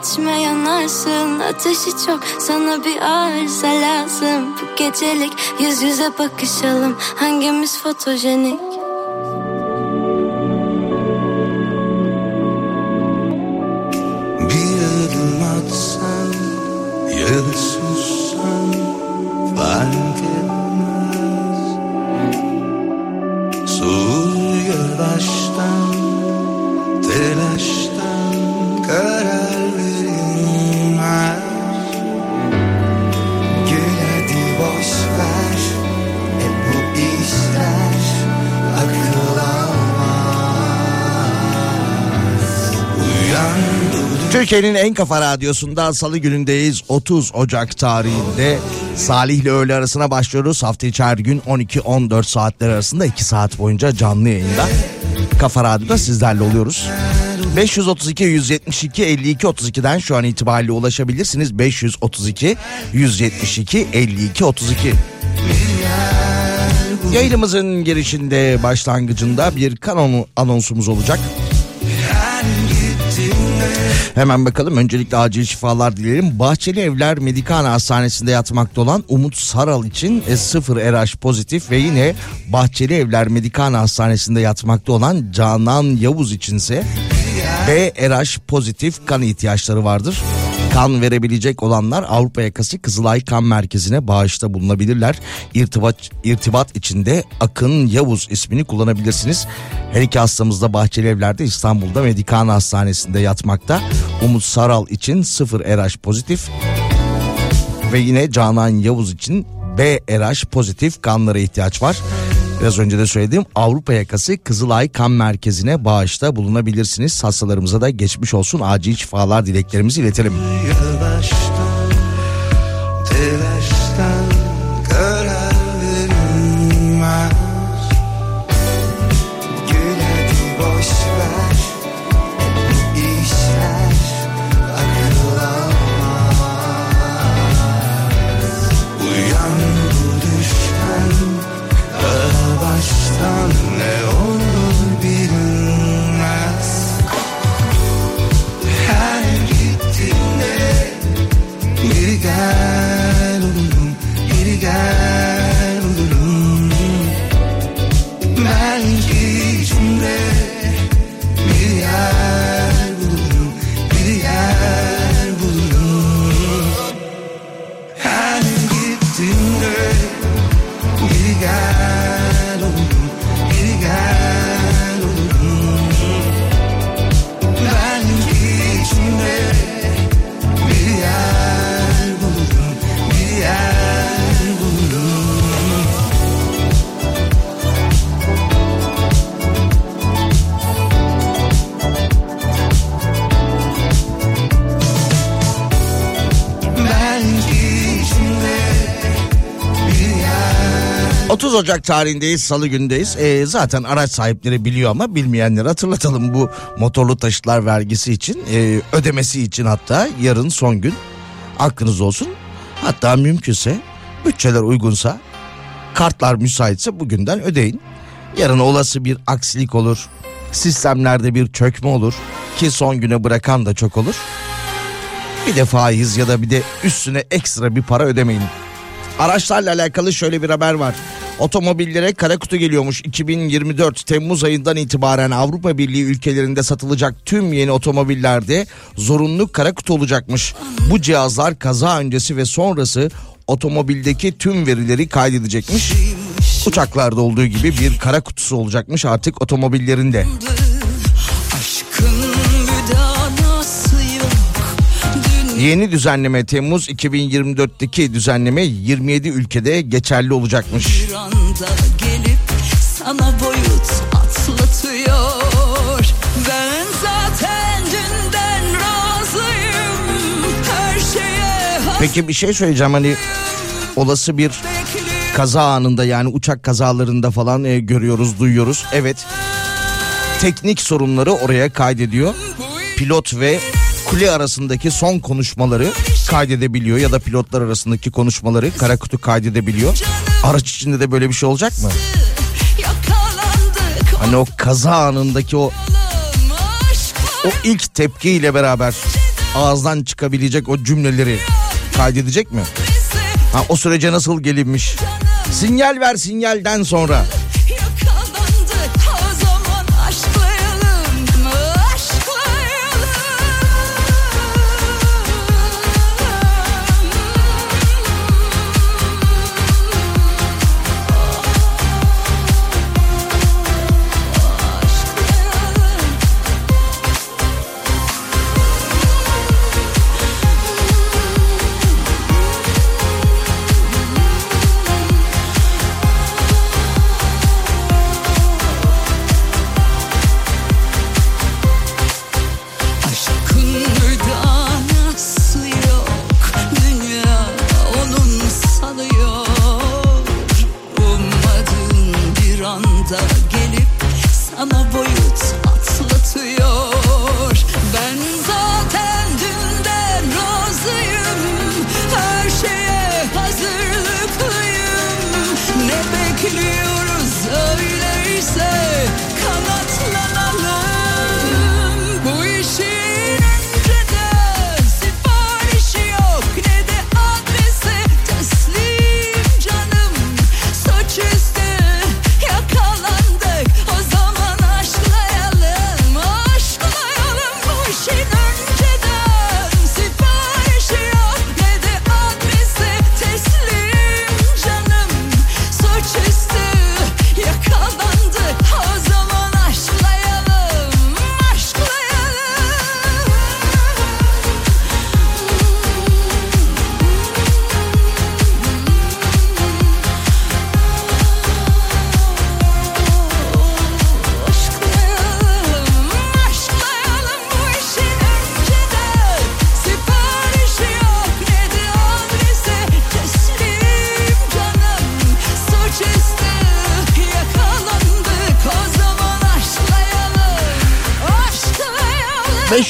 Geçme yanarsın Ateşi çok. Sana bir arıza lazım. Bu gecelik yüz yüze bakışalım. Hangimiz fotojenik Türkiye'nin en kafa radyosunda salı günündeyiz. 30 Ocak tarihinde Salih ile öğle arasına başlıyoruz. Hafta içi her gün 12-14 saatler arasında 2 saat boyunca canlı yayında. Kafa Radyo'da sizlerle oluyoruz. 532 172 52 32'den şu an itibariyle ulaşabilirsiniz. 532 172 52 32. Yayınımızın girişinde başlangıcında bir kanon anonsumuz olacak. Hemen bakalım öncelikle acil şifalar dileyelim. Bahçeli Evler Medikane Hastanesi'nde yatmakta olan Umut Saral için e, 0 RH pozitif ve yine Bahçeli Evler Medikane Hastanesi'nde yatmakta olan Canan Yavuz içinse B RH pozitif kan ihtiyaçları vardır. Kan verebilecek olanlar Avrupa Yakası Kızılay Kan Merkezi'ne bağışta bulunabilirler. İrtibat, irtibat içinde Akın Yavuz ismini kullanabilirsiniz. Her iki hastamız da Bahçeli Evler'de İstanbul'da Medikan Hastanesi'nde yatmakta. Umut Saral için 0 RH pozitif ve yine Canan Yavuz için B RH pozitif kanlara ihtiyaç var. Biraz önce de söylediğim Avrupa yakası Kızılay Kan Merkezi'ne bağışta bulunabilirsiniz. Hastalarımıza da geçmiş olsun acil şifalar dileklerimizi iletelim. Yavaştan, Ocak tarihindeyiz, salı gündeyiz. Ee, zaten araç sahipleri biliyor ama bilmeyenleri hatırlatalım bu motorlu taşıtlar vergisi için, e, ödemesi için hatta yarın son gün. Aklınız olsun. Hatta mümkünse bütçeler uygunsa, kartlar müsaitse bugünden ödeyin. Yarın olası bir aksilik olur. Sistemlerde bir çökme olur ki son güne bırakan da çok olur. Bir de faiz ya da bir de üstüne ekstra bir para ödemeyin. Araçlarla alakalı şöyle bir haber var. Otomobillere kara kutu geliyormuş 2024 Temmuz ayından itibaren Avrupa Birliği ülkelerinde satılacak tüm yeni otomobillerde zorunlu kara kutu olacakmış. Bu cihazlar kaza öncesi ve sonrası otomobildeki tüm verileri kaydedecekmiş. Uçaklarda olduğu gibi bir kara kutusu olacakmış artık otomobillerinde. Yeni düzenleme Temmuz 2024'teki düzenleme 27 ülkede geçerli olacakmış. bir anda gelip sana boyut atlatıyor Ben zaten dünden razıyım Her şeye Peki bir şey söyleyeceğim hani olası bir kaza anında yani uçak kazalarında falan e, görüyoruz, duyuyoruz. Evet. Teknik sorunları oraya kaydediyor. Pilot ve kule arasındaki son konuşmaları kaydedebiliyor ya da pilotlar arasındaki konuşmaları kara kutu kaydedebiliyor. Araç içinde de böyle bir şey olacak mı? Hani o kaza anındaki o o ilk tepkiyle beraber ağızdan çıkabilecek o cümleleri kaydedecek mi? Ha o sürece nasıl gelinmiş? Sinyal ver sinyalden sonra.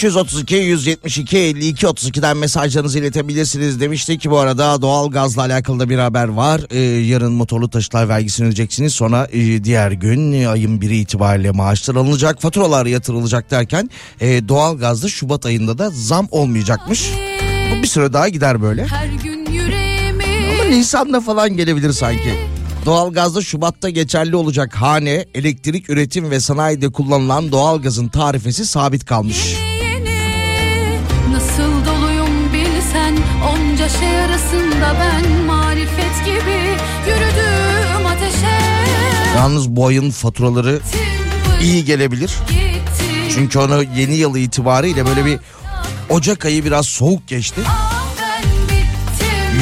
532 172 52 32'den mesajlarınızı iletebilirsiniz. Demiştik ki bu arada doğal gazla alakalı da bir haber var. Ee, yarın motorlu taşıtlar vergisini ödeyeceksiniz. Sonra e, diğer gün e, ayın biri itibariyle maaşlar alınacak. Faturalar yatırılacak derken e, doğal gazda Şubat ayında da zam olmayacakmış. Bu bir süre daha gider böyle. Her gün yüreğimi Ama Nisan'da falan gelebilir sanki. Doğalgazda Şubat'ta geçerli olacak hane, elektrik üretim ve sanayide kullanılan doğalgazın tarifesi sabit kalmış. Arasında ben marifet gibi yürüdüm ateşe Yalnız bu ayın faturaları iyi gelebilir. Çünkü onu yeni yıl itibariyle böyle bir Ocak ayı biraz soğuk geçti Ah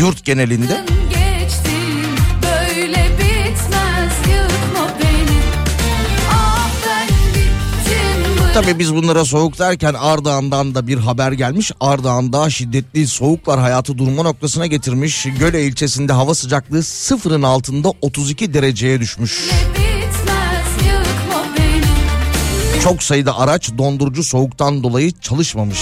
yurt genelinde. Tabii biz bunlara soğuk derken Ardahan'dan da bir haber gelmiş. Ardahan'da şiddetli soğuklar hayatı durma noktasına getirmiş. Göle ilçesinde hava sıcaklığı sıfırın altında 32 dereceye düşmüş. bitmez Çok sayıda araç dondurucu soğuktan dolayı çalışmamış.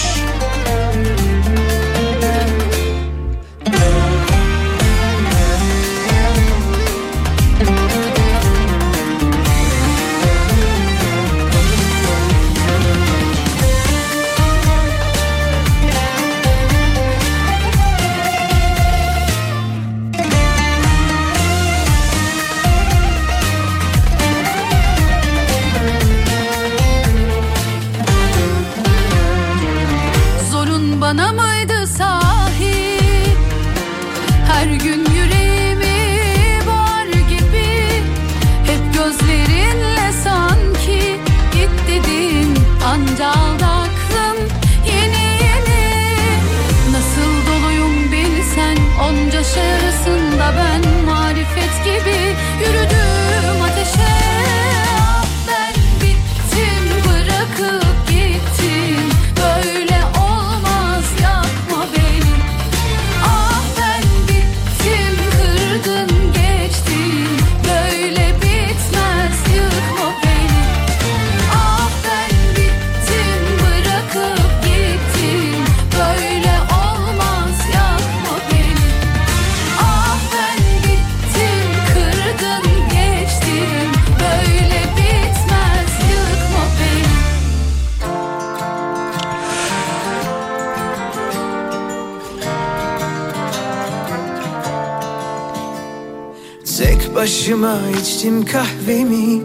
İçtim kahvemi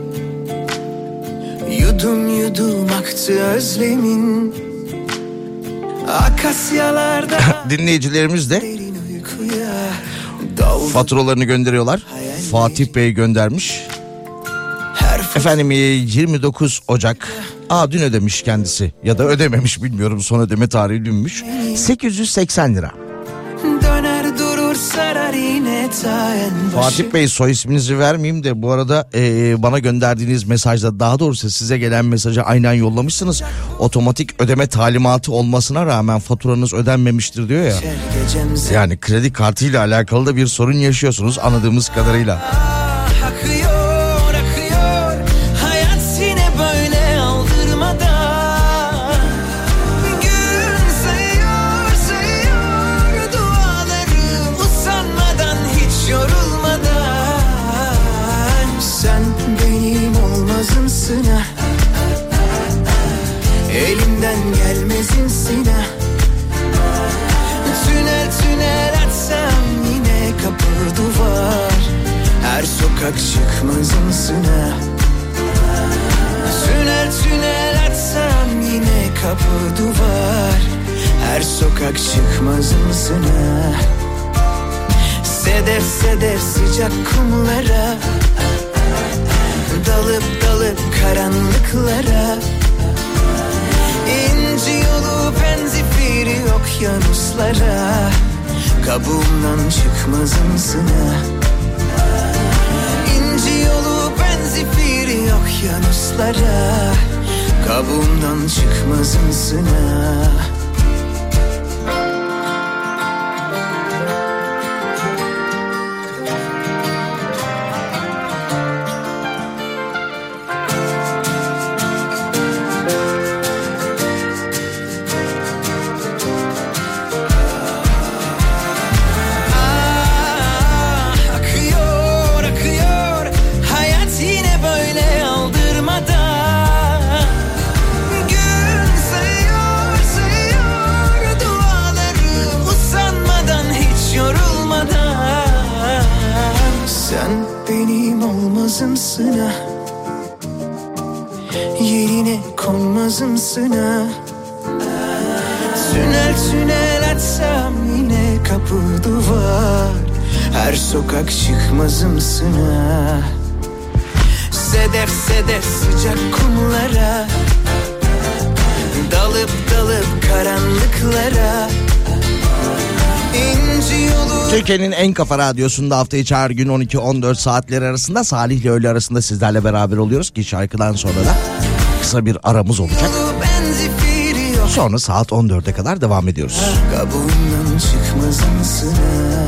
Yudum yudum aktı özlemin Akasyalarda Dinleyicilerimiz de faturalarını gönderiyorlar. Fatih Bey göndermiş. Efendim e, 29 Ocak. Aa dün ödemiş kendisi ya da ödememiş bilmiyorum son ödeme tarihi dünmüş. 880 lira. Fatih Bey soy isminizi vermeyeyim de bu arada e, bana gönderdiğiniz mesajda daha doğrusu size gelen mesajı aynen yollamışsınız. Otomatik ödeme talimatı olmasına rağmen faturanız ödenmemiştir diyor ya. Yani kredi kartıyla alakalı da bir sorun yaşıyorsunuz anladığımız kadarıyla. Her sokak çıkmazımsın ha Tünel tünel açsam yine kapı duvar. Her sokak çıkmazımsın ha Sedef sedef sıcak kumlara. Dalıp dalıp karanlıklara. İnci yolu penzifiri okyanuslara. Kabuğumdan çıkmazımsın ha okyanuslara Kabuğumdan çıkmazımsın ha konmazım sına Tünel tünel açsam yine kapı duvar. Her sokak çıkmazım sına Sedef sedef sıcak kumlara. Dalıp dalıp karanlıklara. Türkiye'nin en kafa radyosunda hafta içi her gün 12-14 saatleri arasında Salih ile öğle arasında sizlerle beraber oluyoruz ki şarkıdan sonra da kısa bir aramız olacak. Sonra saat 14'e kadar devam ediyoruz. Kabuğundan çıkmazım sıra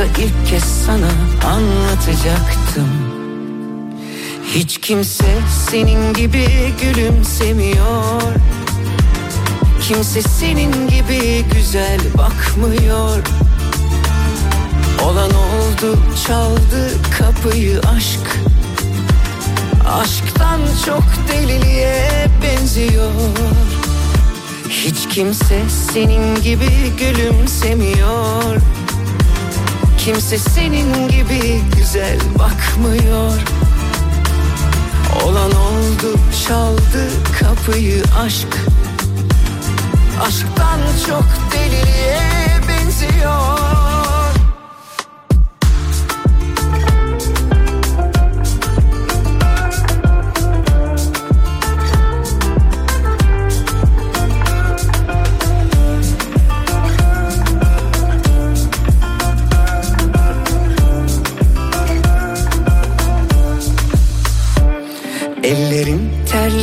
Oysa ilk kez sana anlatacaktım. Hiç kimse senin gibi gülümsemiyor. Kimse senin gibi güzel bakmıyor. Olan oldu çaldı kapıyı aşk. Aşktan çok deliliğe benziyor. Hiç kimse senin gibi gülümsemiyor Kimse senin gibi güzel bakmıyor. Olan oldu çaldı kapıyı aşk. Aşktan çok deliliğe benziyor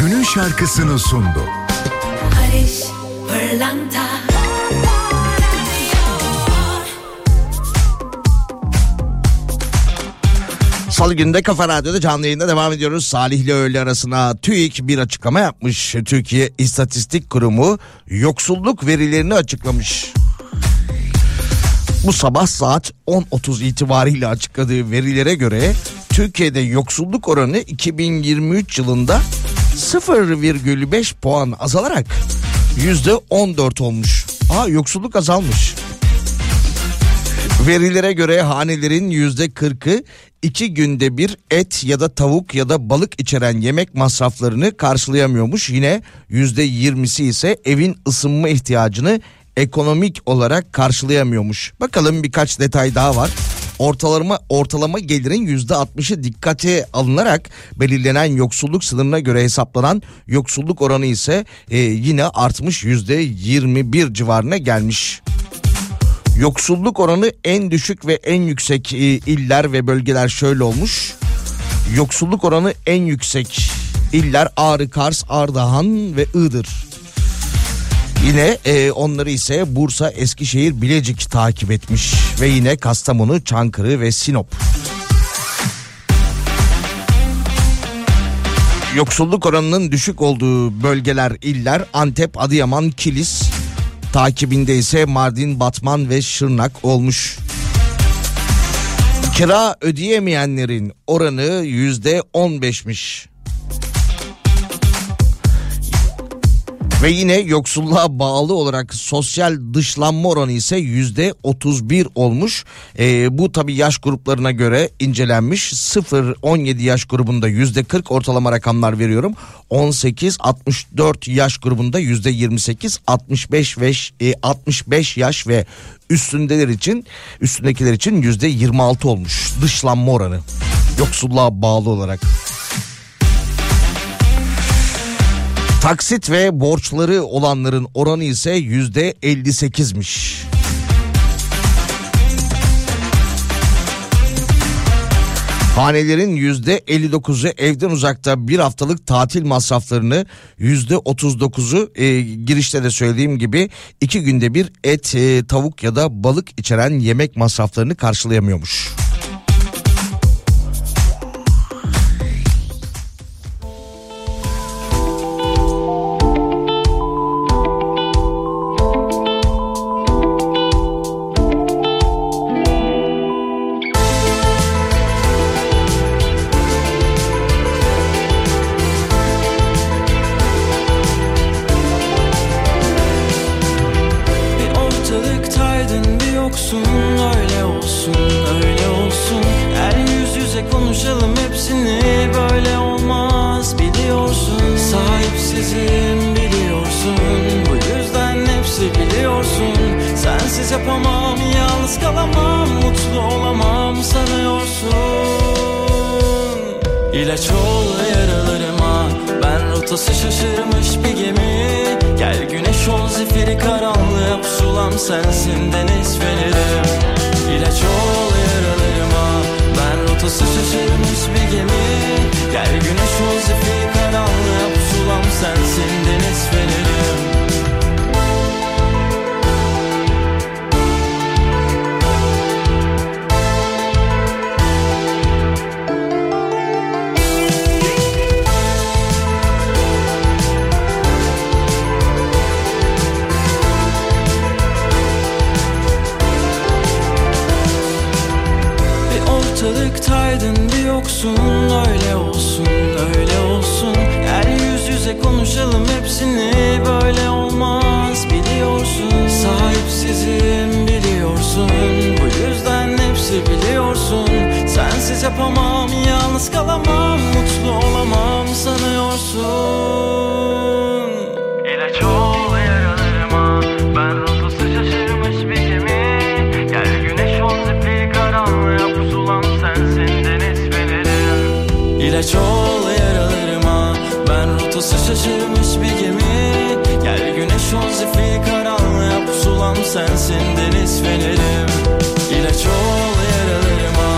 günün şarkısını sundu. Barış Pırlanta Salı günde Kafa Radyo'da canlı yayında devam ediyoruz. Salih ile öğle arasına TÜİK bir açıklama yapmış. Türkiye İstatistik Kurumu yoksulluk verilerini açıklamış. Bu sabah saat 10.30 itibariyle açıkladığı verilere göre Türkiye'de yoksulluk oranı 2023 yılında 0,5 puan azalarak yüzde 14 olmuş. Aa yoksulluk azalmış. Verilere göre hanelerin yüzde 40'ı iki günde bir et ya da tavuk ya da balık içeren yemek masraflarını karşılayamıyormuş. Yine yüzde 20'si ise evin ısınma ihtiyacını ekonomik olarak karşılayamıyormuş. Bakalım birkaç detay daha var. Ortalama ortalama gelirin yüzde 60'ı dikkate alınarak belirlenen yoksulluk sınırına göre hesaplanan yoksulluk oranı ise e, yine artmış yüzde 21 civarına gelmiş. Yoksulluk oranı en düşük ve en yüksek e, iller ve bölgeler şöyle olmuş. Yoksulluk oranı en yüksek iller Ağrı, Kars, Ardahan ve Iğdır. Yine e, onları ise Bursa, Eskişehir, Bilecik takip etmiş ve yine Kastamonu, Çankırı ve Sinop. Yoksulluk oranının düşük olduğu bölgeler iller Antep, Adıyaman, Kilis, takibinde ise Mardin, Batman ve Şırnak olmuş. Kira ödeyemeyenlerin oranı yüzde on beşmiş. Ve yine yoksulluğa bağlı olarak sosyal dışlanma oranı ise yüzde 31 olmuş. E, bu tabi yaş gruplarına göre incelenmiş. 0-17 yaş grubunda yüzde 40 ortalama rakamlar veriyorum. 18-64 yaş grubunda yüzde 28, 65 ve e, 65 yaş ve üstündeler için üstündekiler için yüzde 26 olmuş dışlanma oranı yoksulluğa bağlı olarak. Taksit ve borçları olanların oranı ise yüzde 58'miş. Hanelerin yüzde 59'u evden uzakta bir haftalık tatil masraflarını yüzde 39'u e, girişte de söylediğim gibi iki günde bir et, e, tavuk ya da balık içeren yemek masraflarını karşılayamıyormuş. yapamam Yalnız kalamam mutlu olamam sanıyorsun. İlaç ol yaralarıma Ben rotası şaşırmış bir gemi. Gel güneş ol zifiri karanlığı Pusulam sensin deniz fenerim İlaç ol yaralarıma Ben rotası şaşırmış bir gemi. Gel güneş ol zifiri karanlığı Pusulam sensin deniz fenerim Varsaydın bir yoksun öyle olsun öyle olsun. Gel yüz yüze konuşalım hepsini böyle olmaz biliyorsun. Sahipsizim biliyorsun. Bu yüzden hepsi biliyorsun. Sensiz yapamam yalnız kalamam mutlu olamam sanıyorsun. Geç ol yaralarıma. Ben rotası şaşırmış bir gemi. Gel güneş ol zifiri karanlığa. Pusulam sensin deniz fenerim. İlaç ol yaralarıma.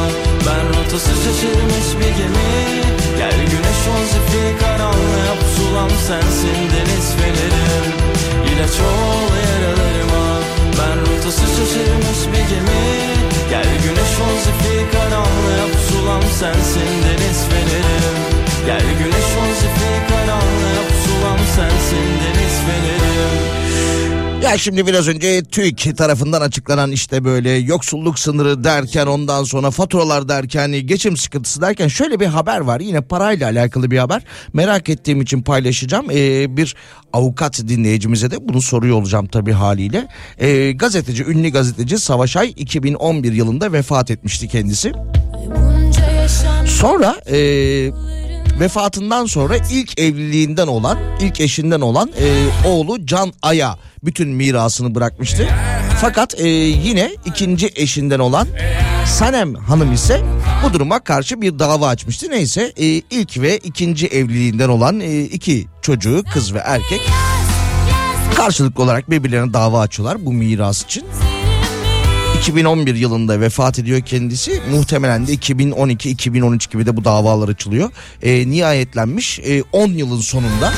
Ben rotası şaşırmış bir gemi. Gel güneş ol zifiri karanlığa. Pusulam sensin deniz fenerim. İlaç ol yaralarıma. Ben rotası şaşırmış bir gemi. Gel güneş ol zifi karanlığa pusulam sensin deniz feneri. Gel güneş ol zifi karanlığa pusulam sensin deniz feneri. Ya şimdi biraz önce TÜİK tarafından açıklanan işte böyle yoksulluk sınırı derken ondan sonra faturalar derken geçim sıkıntısı derken şöyle bir haber var. Yine parayla alakalı bir haber. Merak ettiğim için paylaşacağım. Ee, bir avukat dinleyicimize de bunu soruyor olacağım tabii haliyle. Ee, gazeteci, ünlü gazeteci Savaşay 2011 yılında vefat etmişti kendisi. Sonra... Ee, vefatından sonra ilk evliliğinden olan, ilk eşinden olan e, oğlu Can Ay'a bütün mirasını bırakmıştı. Fakat e, yine ikinci eşinden olan Sanem Hanım ise bu duruma karşı bir dava açmıştı. Neyse e, ilk ve ikinci evliliğinden olan e, iki çocuğu kız ve erkek karşılıklı olarak birbirlerine dava açıyorlar bu miras için. 2011 yılında vefat ediyor kendisi. Muhtemelen de 2012-2013 gibi de bu davalar açılıyor. E, nihayetlenmiş e, 10 yılın sonunda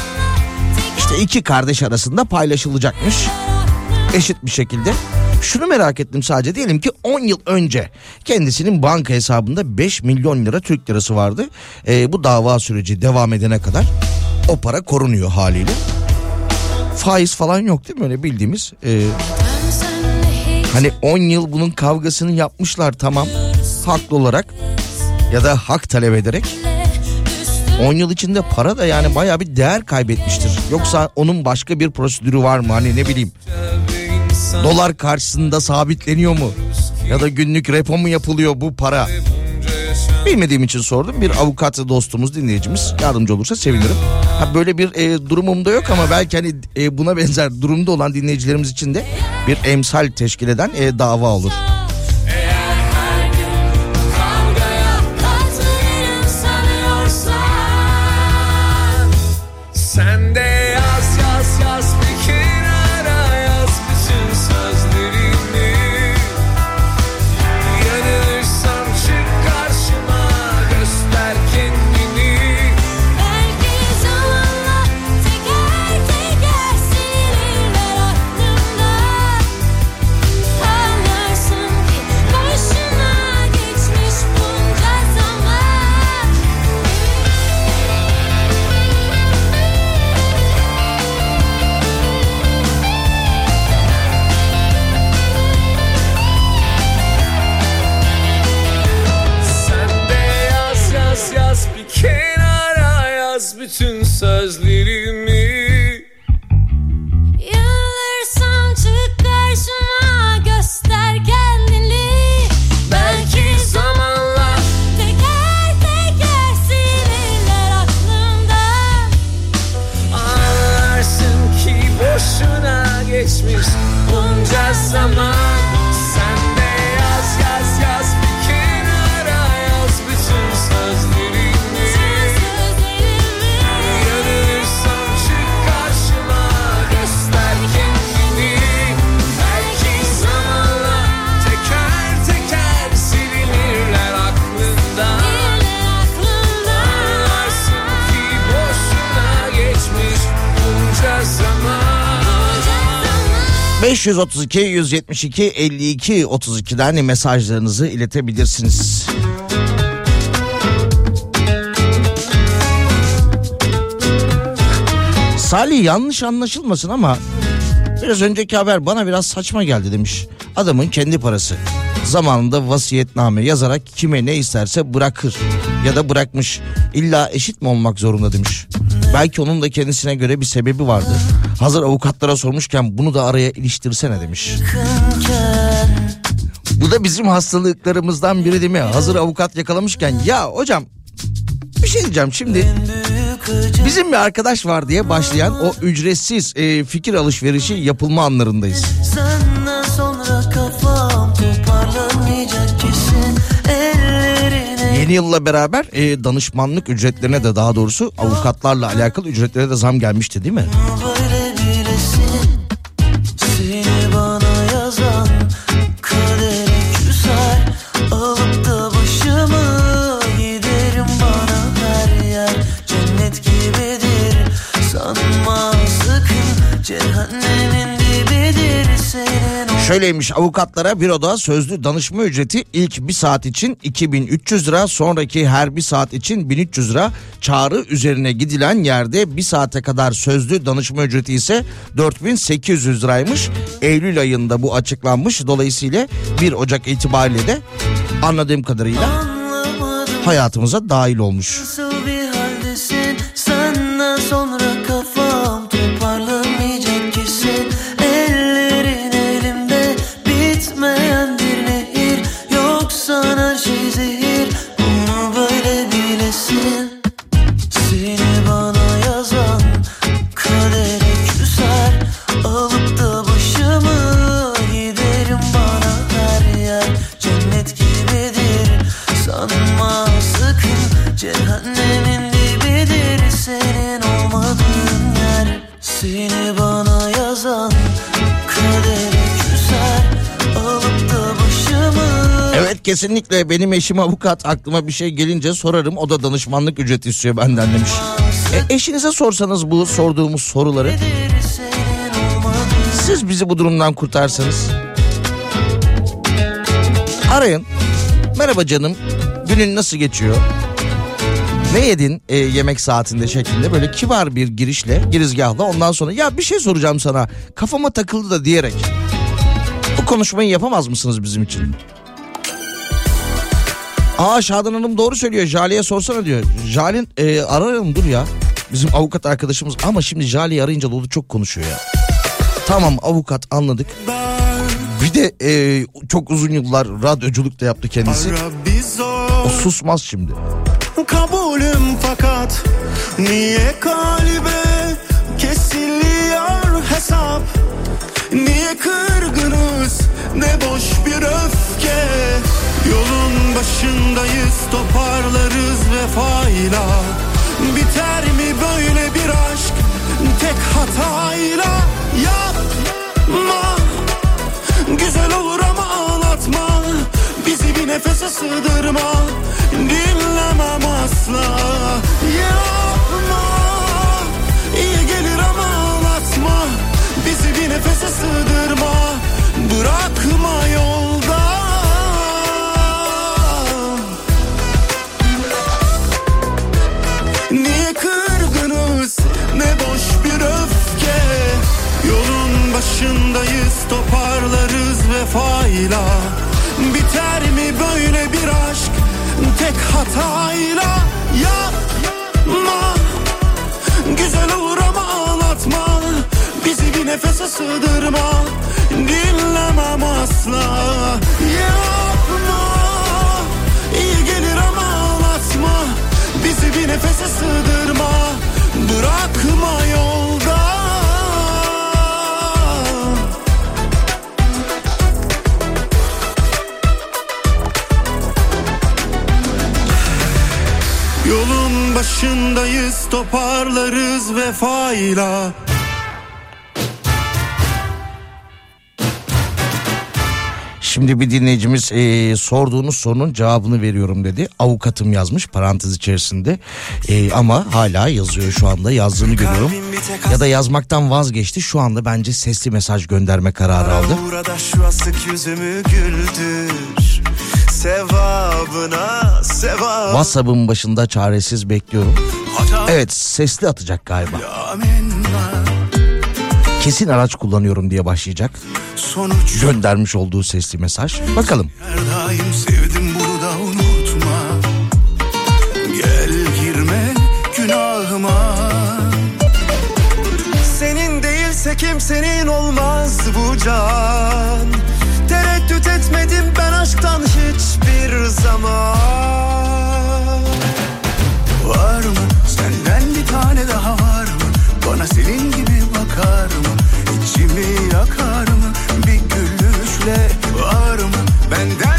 işte iki kardeş arasında paylaşılacakmış. Eşit bir şekilde. Şunu merak ettim sadece diyelim ki 10 yıl önce kendisinin banka hesabında 5 milyon lira Türk lirası vardı. E, bu dava süreci devam edene kadar o para korunuyor haliyle. Faiz falan yok değil mi öyle bildiğimiz? E, Hani 10 yıl bunun kavgasını yapmışlar tamam haklı olarak ya da hak talep ederek 10 yıl içinde para da yani baya bir değer kaybetmiştir. Yoksa onun başka bir prosedürü var mı hani ne bileyim dolar karşısında sabitleniyor mu ya da günlük repo mu yapılıyor bu para Bilmediğim için sordum. Bir avukat dostumuz, dinleyicimiz yardımcı olursa sevinirim. Ha, böyle bir e, durumum da yok ama belki hani e, buna benzer durumda olan dinleyicilerimiz için de bir emsal teşkil eden e, dava olur. Bütün 532 172 52 32'den mesajlarınızı iletebilirsiniz. Salih yanlış anlaşılmasın ama biraz önceki haber bana biraz saçma geldi demiş. Adamın kendi parası. Zamanında vasiyetname yazarak kime ne isterse bırakır ya da bırakmış. İlla eşit mi olmak zorunda demiş. Belki onun da kendisine göre bir sebebi vardı. Hazır avukatlara sormuşken bunu da araya iliştirsene demiş. Bu da bizim hastalıklarımızdan biri değil mi? Hazır avukat yakalamışken ya hocam bir şey diyeceğim şimdi bizim bir arkadaş var diye başlayan o ücretsiz e, fikir alışverişi yapılma anlarındayız. Senden Yeni yılla beraber e, danışmanlık ücretlerine de daha doğrusu avukatlarla alakalı ücretlere de zam gelmişti değil mi? Şöyleymiş avukatlara bir oda sözlü danışma ücreti ilk bir saat için 2300 lira sonraki her bir saat için 1300 lira çağrı üzerine gidilen yerde bir saate kadar sözlü danışma ücreti ise 4800 liraymış. Eylül ayında bu açıklanmış dolayısıyla 1 Ocak itibariyle de anladığım kadarıyla Anlamadım hayatımıza dahil olmuş. nasıl kesinlikle benim eşim avukat aklıma bir şey gelince sorarım o da danışmanlık ücreti istiyor benden demiş. E, eşinize sorsanız bu sorduğumuz soruları siz bizi bu durumdan kurtarsanız. Arayın. Merhaba canım. Günün nasıl geçiyor? Ne yedin e, yemek saatinde şeklinde böyle kibar bir girişle girizgahla ondan sonra ya bir şey soracağım sana kafama takıldı da diyerek bu konuşmayı yapamaz mısınız bizim için? Aa Şadan Hanım doğru söylüyor Jale'ye sorsana diyor. Jale'nin e, ararım dur ya bizim avukat arkadaşımız ama şimdi Jale'yi arayınca Lolu çok konuşuyor ya. Tamam avukat anladık. Bir de e, çok uzun yıllar radyoculuk da yaptı kendisi. O susmaz şimdi. Kabulüm fakat niye kalbe kesiliyor hesap Niye kırgınız ne boş bir öfke Yolun başındayız toparlarız vefayla. Biter mi böyle bir aşk? Tek hatayla Yapma. Güzel olur ama ağlatma. Bizi bir nefese sığdırma. Dinlemem asla. Yapma. İyi gelir ama ağlatma. Bizi bir nefese sığdırma. Bırakma yolda Yolun başındayız toparlarız vefayla. Biter mi böyle bir aşk? Tek hatayla. Yapma. Güzel olur ama ağlatma. Bizi bir nefese sığdırma. Dinlemem asla. Yapma. İyi gelir ama ağlatma. Bizi bir nefese sığdırma. Bırakma yolda Başındayız toparlarız vefayla Şimdi bir dinleyicimiz e, sorduğunuz sorunun cevabını veriyorum dedi. Avukatım yazmış parantez içerisinde. E, ama hala yazıyor şu anda yazdığını görüyorum. Ya da yazmaktan vazgeçti şu anda bence sesli mesaj gönderme kararı aldı. Yüzümü güldür Sevabına sevap WhatsApp'ın başında çaresiz bekliyorum. Evet sesli atacak galiba. Kesin araç kullanıyorum diye başlayacak. Sonuç Göndermiş olduğu sesli mesaj. Bakalım. her daim sevdim bunu da unutma Gel girme günahıma Senin değilse kimsenin olmaz bu can zaman. Var mı? Senden bir tane daha var mı? Bana senin gibi bakar mı? İçimi yakar mı? Bir gülüşle Var mı? Benden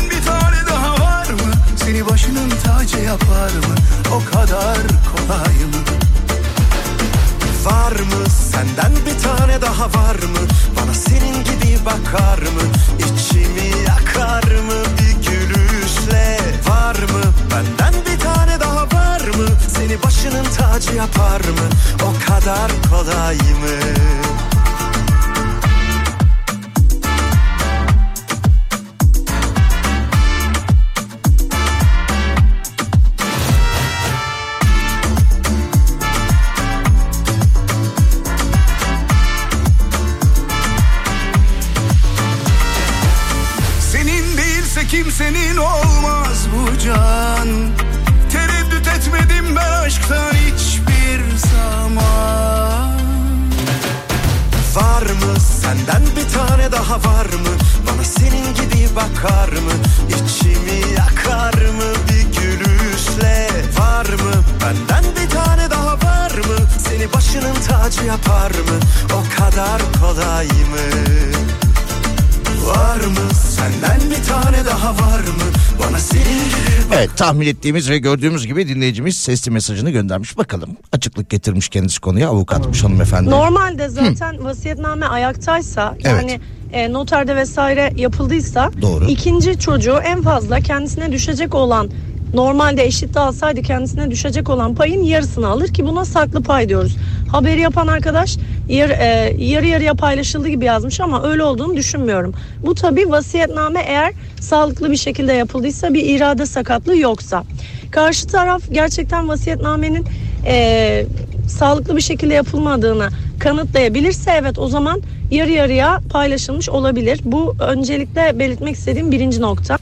tahmin ettiğimiz ve gördüğümüz gibi dinleyicimiz sesli mesajını göndermiş. Bakalım açıklık getirmiş kendisi konuya avukatmış hanımefendi. Normalde zaten vasiyetname ayaktaysa yani e, noterde vesaire yapıldıysa Doğru. ikinci çocuğu en fazla kendisine düşecek olan normalde eşit dağılsaydı kendisine düşecek olan payın yarısını alır ki buna saklı pay diyoruz. Haberi yapan arkadaş yar, e, yarı yarıya paylaşıldı gibi yazmış ama öyle olduğunu düşünmüyorum. Bu tabi vasiyetname eğer sağlıklı bir şekilde yapıldıysa bir irade sakatlığı yoksa. Karşı taraf gerçekten vasiyetnamenin e, sağlıklı bir şekilde yapılmadığını kanıtlayabilirse evet o zaman yarı yarıya paylaşılmış olabilir. Bu öncelikle belirtmek istediğim birinci nokta.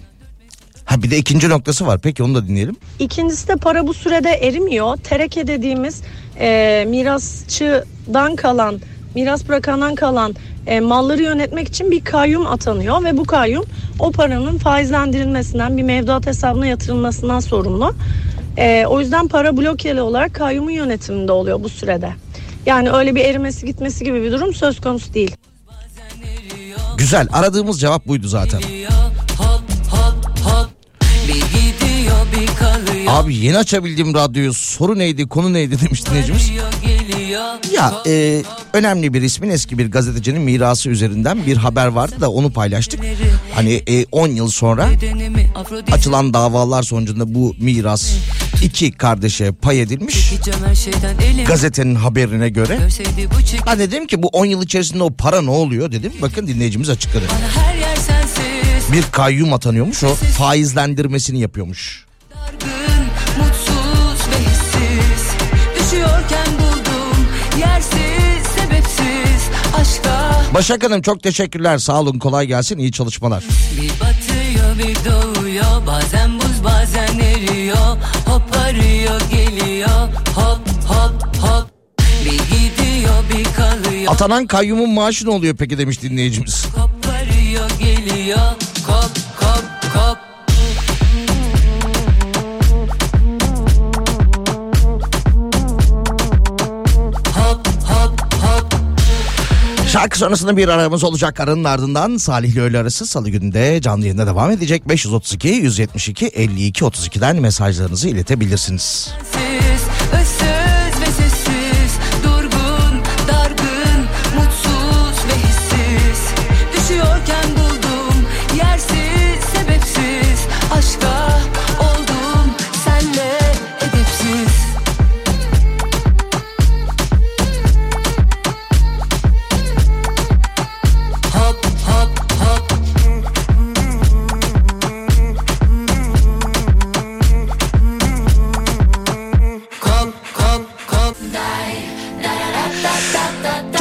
Ha bir de ikinci noktası var. Peki onu da dinleyelim. İkincisi de para bu sürede erimiyor. Tereke dediğimiz e, mirasçıdan kalan, miras bırakandan kalan e, malları yönetmek için bir kayyum atanıyor ve bu kayyum o paranın faizlendirilmesinden bir mevduat hesabına yatırılmasından sorumlu. E, o yüzden para blokeli olarak kayyumun yönetiminde oluyor bu sürede. Yani öyle bir erimesi gitmesi gibi bir durum söz konusu değil. Güzel aradığımız cevap buydu zaten. Abi yeni açabildiğim radyoyu soru neydi konu neydi demiş dinleyicimiz. Ya e, önemli bir ismin eski bir gazetecinin mirası üzerinden bir haber vardı da onu paylaştık. Hani e, 10 yıl sonra açılan davalar sonucunda bu miras iki kardeşe pay edilmiş. Gazetenin haberine göre. Ha dedim ki bu 10 yıl içerisinde o para ne oluyor dedim. Bakın dinleyicimiz açıkladı. Bir kayyum atanıyormuş o faizlendirmesini yapıyormuş. Başak Hanım çok teşekkürler. Sağ olun kolay gelsin. İyi çalışmalar. Bir batıyor bir doğuyor. Bazen buz bazen eriyor. Hop arıyor geliyor. Hop hop hop. Bir gidiyor bir kalıyor. Atanan kayyumun maaşı ne oluyor peki demiş dinleyicimiz. Kop arıyor geliyor Şarkı sonrasında bir aramız olacak aranın ardından Salih öğle arası salı gününde canlı yayında devam edecek. 532 172 52 32'den mesajlarınızı iletebilirsiniz. Sensiz,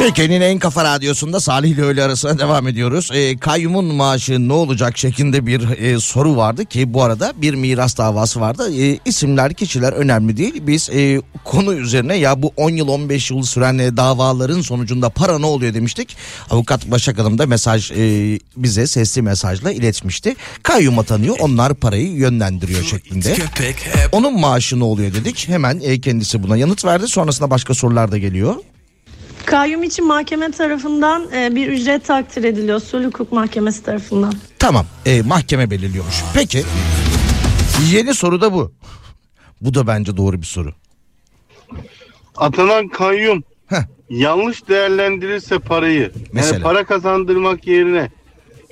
Türkiye'nin en kafa radyosunda Salih ile öğle arasına devam ediyoruz. E, kayyumun maaşı ne olacak şeklinde bir e, soru vardı ki bu arada bir miras davası vardı. E, isimler kişiler önemli değil. Biz e, konu üzerine ya bu 10 yıl 15 yıl süren e, davaların sonucunda para ne oluyor demiştik. Avukat Başak Hanım da mesaj e, bize sesli mesajla iletmişti. Kayyum atanıyor onlar parayı yönlendiriyor şeklinde. Onun maaşı ne oluyor dedik. Hemen e, kendisi buna yanıt verdi. Sonrasında başka sorular da geliyor. Kayyum için mahkeme tarafından e, bir ücret takdir ediliyor. Sulh Hukuk Mahkemesi tarafından. Tamam e, mahkeme belirliyormuş. Peki yeni soru da bu. Bu da bence doğru bir soru. Atanan kayyum Heh. yanlış değerlendirirse parayı Mesela? yani para kazandırmak yerine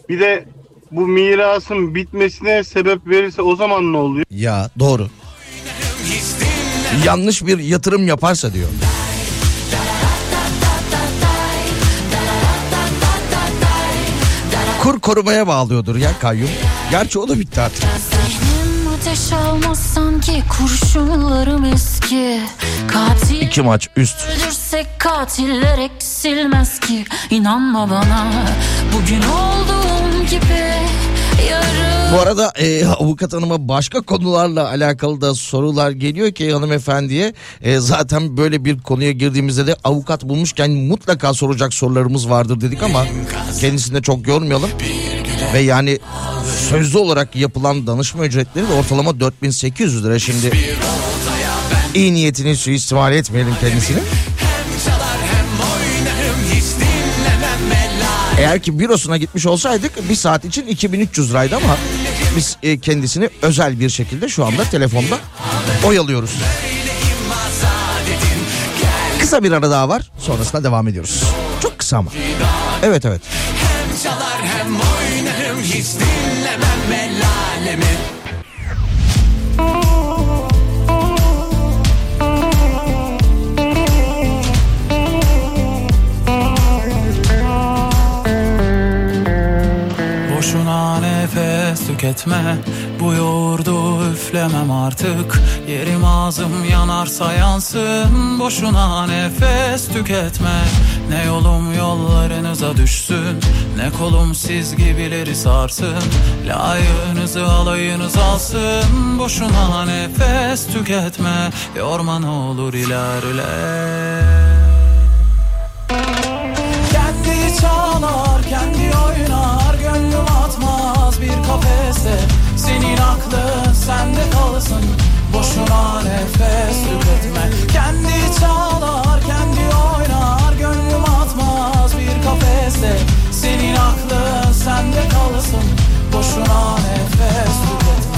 bir de bu mirasın bitmesine sebep verirse o zaman ne oluyor? Ya doğru. Yanlış bir yatırım yaparsa diyor. Kur korumaya bağlıyordur ya kayyum. Gerçi o da bitti artık. Ateş almaz sanki kurşunlarım eski Katil İki maç üst. öldürsek katiller eksilmez ki İnanma bana bugün olduğum gibi Bu arada e, avukat hanıma başka konularla alakalı da sorular geliyor ki hanımefendiye. E, zaten böyle bir konuya girdiğimizde de avukat bulmuşken mutlaka soracak sorularımız vardır dedik ama kendisini de çok yormayalım. Ve yani sözlü olarak yapılan danışma ücretleri de ortalama 4800 lira şimdi. İyi niyetini suistimal etmeyelim kendisini. Eğer ki bürosuna gitmiş olsaydık bir saat için 2300 liraydı ama biz e, kendisini özel bir şekilde şu anda telefonda oyalıyoruz. Kısa bir ara daha var sonrasında devam ediyoruz. Çok kısa ama. Evet evet. Hem çalar hem oynarım hiç dinlemem Nefes tüketme. Bu yoğurdu üflemem artık. Yerim ağzım yanarsa yansın. Boşuna nefes tüketme. Ne yolum yollarınıza düşsün. Ne kolum siz gibileri sarsın. Layığınızı alayınız alsın. Boşuna nefes tüketme. Yorma ne olur ilerle kendi çalar, kendi oynar. Gönlüm bir kafeste Senin aklın sende kalsın. Boşuna nefes tüketme. Kendi çalar, kendi oynar Gönlüm atmaz bir kafeste Senin aklın sende kalsın. Boşuna nefes tüketme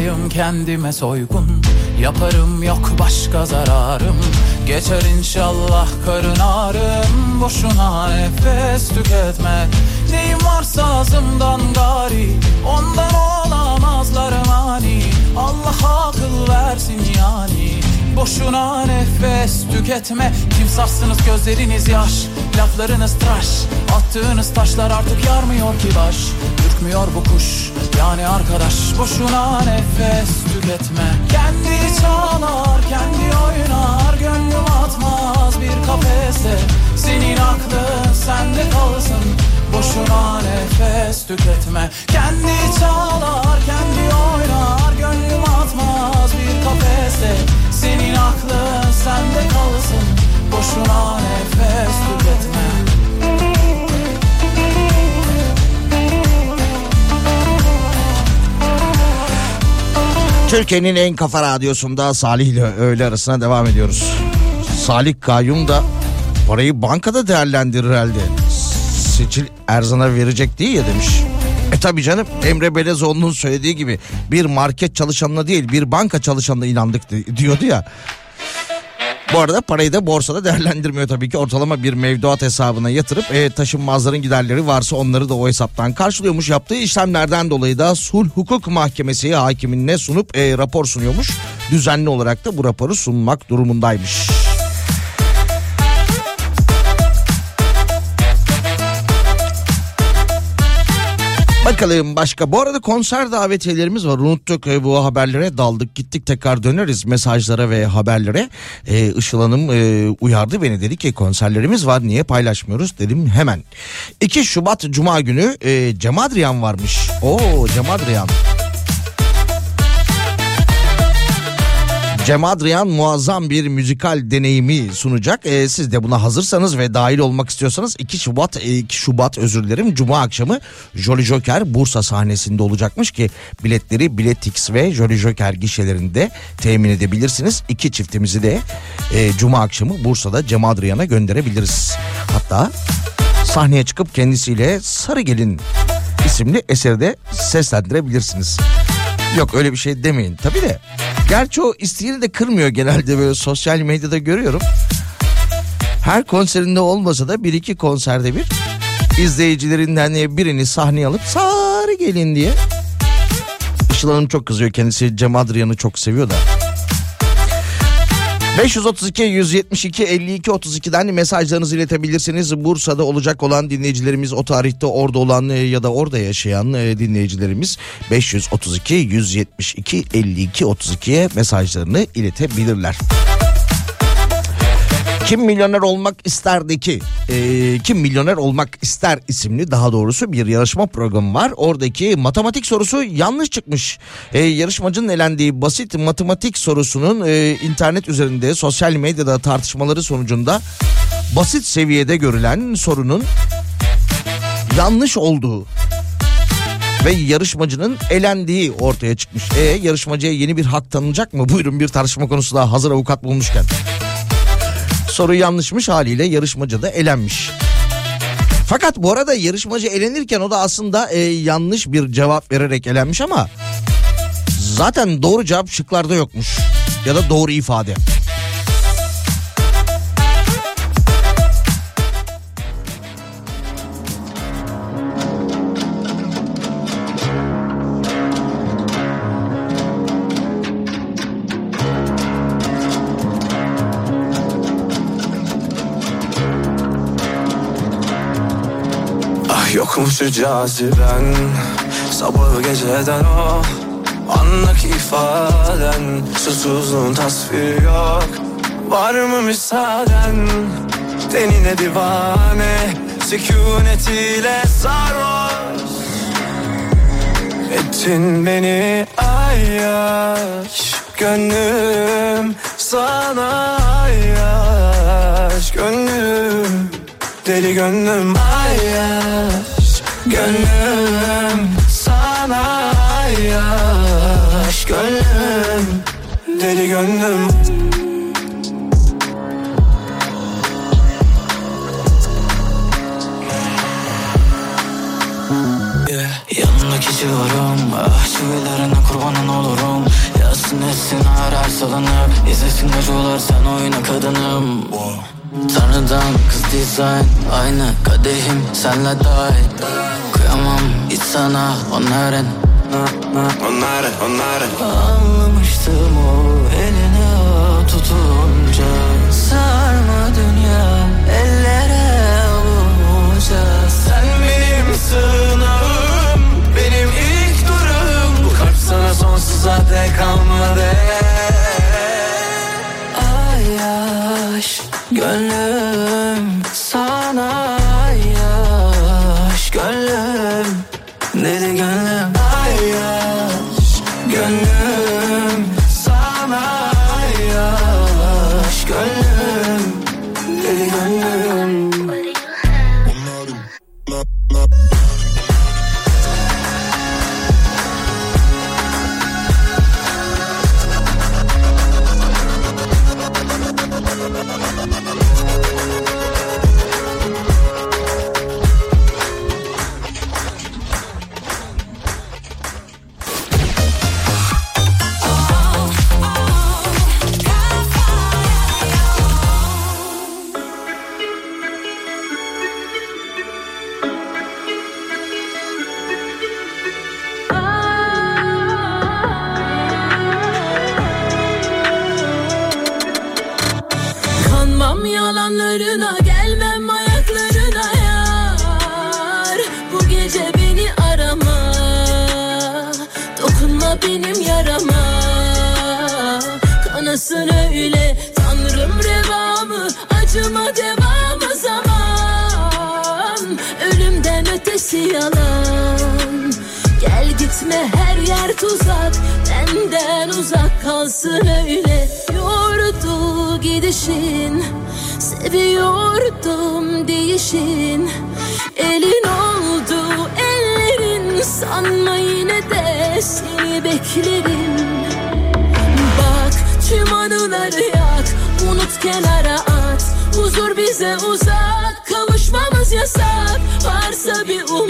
Eşkıyayım kendime soygun. Yaparım yok başka zararım. Geçer inşallah karın ağrım. Boşuna nefes tüketme. Neyim varsa ağzımdan gari. Ondan olamazlar mani. Allah akıl versin yani Boşuna nefes tüketme. Kimsahsınız gözleriniz yaş Laflarınız tıraş. Attığınız taşlar artık yarmıyor ki baş. Ürkmüyor bu kuş yani arkadaş. Boşuna nefes tüketme. Kendi çalar kendi oynar. Gönlüm atmaz bir kafeste Senin aklın sende kalsın. Boşuna nefes tüketme. Kendi çalar kendi oynar. Gönlüm atmaz kafeste Senin aklın sende kalsın Boşuna nefes tüketme Türkiye'nin en kafa radyosunda Salih ile öğle arasına devam ediyoruz. Salih Kayyum da parayı bankada değerlendirir herhalde. Seçil Erzan'a verecek değil ya demiş. E tabi canım Emre Belezoğlu'nun söylediği gibi bir market çalışanına değil bir banka çalışanına inandık di- diyordu ya. Bu arada parayı da borsada değerlendirmiyor tabii ki. Ortalama bir mevduat hesabına yatırıp e, taşınmazların giderleri varsa onları da o hesaptan karşılıyormuş. Yaptığı işlemlerden dolayı da sulh hukuk mahkemesi hakimine sunup e, rapor sunuyormuş. Düzenli olarak da bu raporu sunmak durumundaymış. Bakalım başka. Bu arada konser davetiyelerimiz var. Unuttuk e, bu haberlere daldık gittik tekrar döneriz mesajlara ve haberlere. Ee, Işıl Hanım e, uyardı beni dedi ki konserlerimiz var niye paylaşmıyoruz dedim hemen. 2 Şubat Cuma günü e, Cem Adrian varmış. Oo Cem Adrian. Cem Adrian muazzam bir müzikal deneyimi sunacak. Ee, siz de buna hazırsanız ve dahil olmak istiyorsanız 2 Şubat e, 2 Şubat özür dilerim Cuma akşamı Jolly Joker Bursa sahnesinde olacakmış ki biletleri Biletix ve Jolly Joker gişelerinde temin edebilirsiniz. İki çiftimizi de e, Cuma akşamı Bursa'da Cem Adrian'a gönderebiliriz. Hatta sahneye çıkıp kendisiyle Sarı Gelin isimli eseri de seslendirebilirsiniz. Yok öyle bir şey demeyin tabii de. Gerçi o isteğini de kırmıyor genelde böyle sosyal medyada görüyorum. Her konserinde olmasa da bir iki konserde bir izleyicilerinden birini sahneye alıp sarı gelin diye. Işıl Hanım çok kızıyor kendisi Cem Adrian'ı çok seviyor da. 532 172 52 32'den mesajlarınızı iletebilirsiniz. Bursa'da olacak olan dinleyicilerimiz o tarihte orada olan e, ya da orada yaşayan e, dinleyicilerimiz 532 172 52 32'ye mesajlarını iletebilirler. Kim milyoner olmak isterdi ki? Ee, Kim milyoner olmak ister isimli daha doğrusu bir yarışma programı var. Oradaki matematik sorusu yanlış çıkmış. Ee, yarışmacının elendiği basit matematik sorusunun e, internet üzerinde sosyal medyada tartışmaları sonucunda basit seviyede görülen sorunun yanlış olduğu ve yarışmacının elendiği ortaya çıkmış. E yarışmacıya yeni bir hak tanınacak mı? Buyurun bir tartışma konusu daha hazır avukat bulmuşken. Soru yanlışmış haliyle yarışmacı da elenmiş. Fakat bu arada yarışmacı elenirken o da aslında e, yanlış bir cevap vererek elenmiş ama zaten doğru cevap şıklarda yokmuş ya da doğru ifade. Yokmuş caziben Sabahı geceden o Anlık ifaden Susuzluğun tasviri yok. Var mı müsaaden? Denine divane Sükunetiyle sarhoş. Ettin beni ayyaş Gönlüm sana ayyaş. Gönlüm Deli gönlüm ayyaş Gönlüm sana ayyaş Gönlüm Deli gönlüm. Yeah. Yanındaki civarım Ah çivilerine kurbanın olurum. Yazsın etsin arar salınıp İzlesin gacılar sen oyna kadınım Tanrıdan kız dizayn Aynı kadehim senle dahil Kıyamam hiç sana onların. Onları onları Anlamıştım o eline tutunca. Sarma dünya ellere avunca Sen benim sığınağım Benim ilk durum Bu kalp sana sonsuza dek kalmadı Gönlüm sana gitme her yer tuzak. Benden uzak kalsın öyle. Yordu gidişin Seviyordum değişin. Elin oldu ellerin Sanma yine de seni beklerim. Bak tüm anıları yak Unut kenara at. Huzur bize uzak Kavuşmamız yasak. Varsa bir umut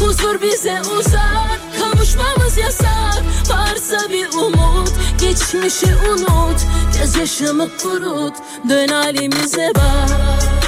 Huzur bize uzak Kavuşmamız yasak. Varsa bir umut Geçmişi unut. Gözyaşımı kurut Dön halimize bak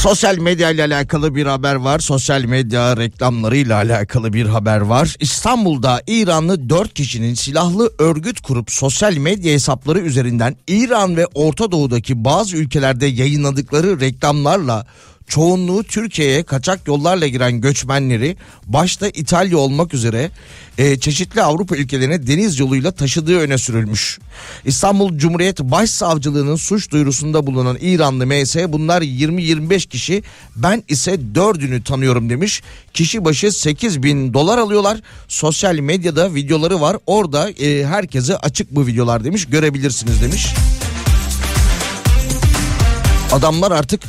Sosyal medya ile alakalı bir haber var. Sosyal medya reklamlarıyla alakalı bir haber var. İstanbul'da İranlı 4 kişinin silahlı örgüt kurup sosyal medya hesapları üzerinden İran ve Orta Doğu'daki bazı ülkelerde yayınladıkları reklamlarla çoğunluğu Türkiye'ye kaçak yollarla giren göçmenleri başta İtalya olmak üzere e, çeşitli Avrupa ülkelerine deniz yoluyla taşıdığı öne sürülmüş. İstanbul Cumhuriyet Başsavcılığı'nın suç duyurusunda bulunan İranlı MS bunlar 20-25 kişi ben ise 4'ünü tanıyorum demiş. Kişi başı 8 bin dolar alıyorlar. Sosyal medyada videoları var orada e, herkese açık bu videolar demiş görebilirsiniz demiş. Adamlar artık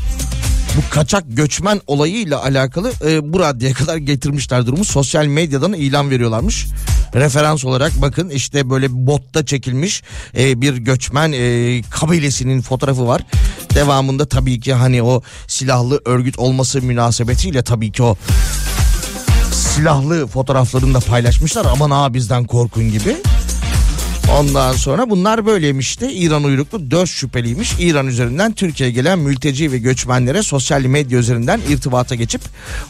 bu kaçak göçmen olayıyla alakalı e, bu raddeye kadar getirmişler durumu. Sosyal medyadan ilan veriyorlarmış. Referans olarak bakın işte böyle botta çekilmiş e, bir göçmen e, kabilesinin fotoğrafı var. Devamında tabii ki hani o silahlı örgüt olması münasebetiyle tabii ki o silahlı fotoğraflarını da paylaşmışlar. Aman ha bizden korkun gibi. Ondan sonra bunlar böyleymiş de İran uyruklu 4 şüpheliymiş. İran üzerinden Türkiye'ye gelen mülteci ve göçmenlere sosyal medya üzerinden irtibata geçip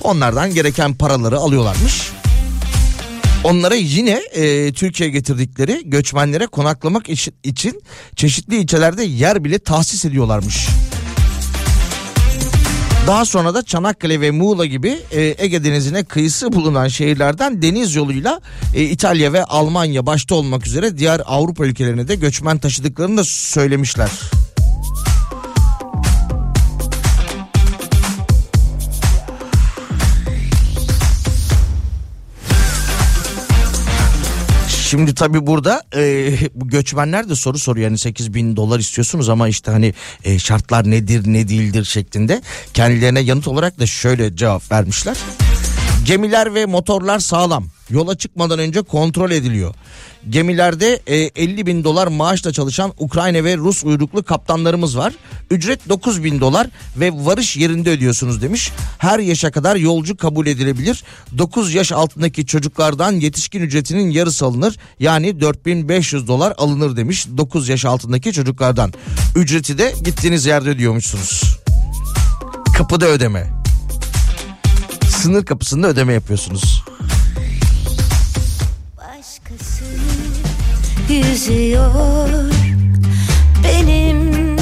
onlardan gereken paraları alıyorlarmış. Onlara yine e, Türkiye'ye getirdikleri göçmenlere konaklamak için çeşitli ilçelerde yer bile tahsis ediyorlarmış. Daha sonra da Çanakkale ve Muğla gibi e, Ege Denizi'ne kıyısı bulunan şehirlerden deniz yoluyla e, İtalya ve Almanya başta olmak üzere diğer Avrupa ülkelerine de göçmen taşıdıklarını da söylemişler. Şimdi tabii burada e, göçmenler de soru soruyor. Yani 8 bin dolar istiyorsunuz ama işte hani e, şartlar nedir ne değildir şeklinde. Kendilerine yanıt olarak da şöyle cevap vermişler. Gemiler ve motorlar sağlam. Yola çıkmadan önce kontrol ediliyor. Gemilerde e, 50 bin dolar maaşla çalışan Ukrayna ve Rus uyruklu kaptanlarımız var. Ücret 9 bin dolar ve varış yerinde ödüyorsunuz demiş. Her yaşa kadar yolcu kabul edilebilir. 9 yaş altındaki çocuklardan yetişkin ücretinin yarısı alınır. Yani 4500 dolar alınır demiş 9 yaş altındaki çocuklardan. Ücreti de gittiğiniz yerde ödüyormuşsunuz. Kapıda ödeme. Sınır kapısında ödeme yapıyorsunuz. Yüzüyor benim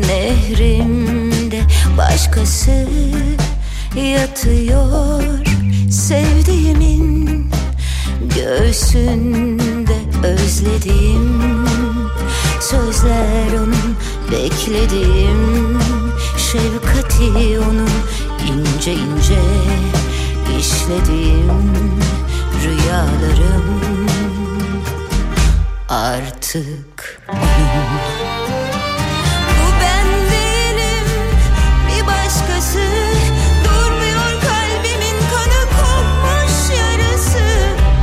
nehrimde başkası yatıyor. Sevdiğimin göğsünde özlediğim sözler onun beklediğim şefkati onun ince ince işlediğim rüyalarım artık. Bu ben değilim bir başkası. Durmuyor kalbimin kanı kopmuş yarısı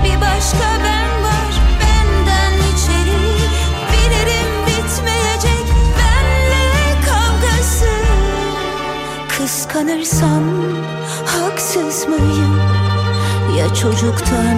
Bir başka ben Kıskanırsam haksız mıyım? Ya çocuktan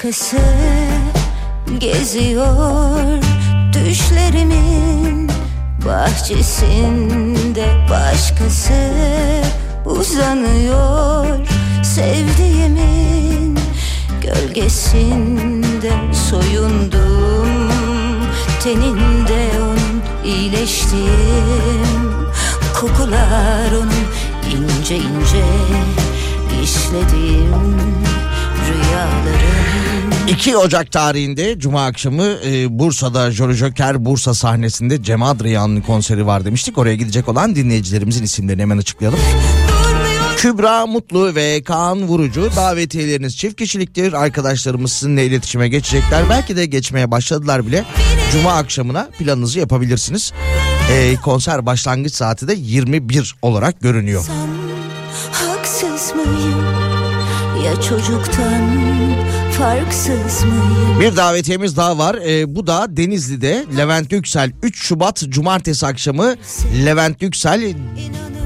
başkası geziyor. Düşlerimin bahçesinde başkası uzanıyor. Sevdiğimin gölgesinde soyundum. Teninde onun iyileştim kokular onun ince ince işledim 2 Ocak tarihinde Cuma akşamı e, Bursa'da Jolly Joker Bursa sahnesinde Cem Adrian'ın konseri var demiştik. Oraya gidecek olan dinleyicilerimizin isimlerini hemen açıklayalım. Kübra Mutlu ve Kaan Vurucu davetiyeleriniz çift kişiliktir. Arkadaşlarımız sizinle iletişime geçecekler. Belki de geçmeye başladılar bile. Cuma akşamına planınızı yapabilirsiniz. E, konser başlangıç saati de 21 olarak görünüyor. haksız mıyım ya çocuktan farksız mıyım Bir davetiyemiz daha var. Ee, bu da Denizli'de Levent Yüksel 3 Şubat Cumartesi akşamı Levent Yüksel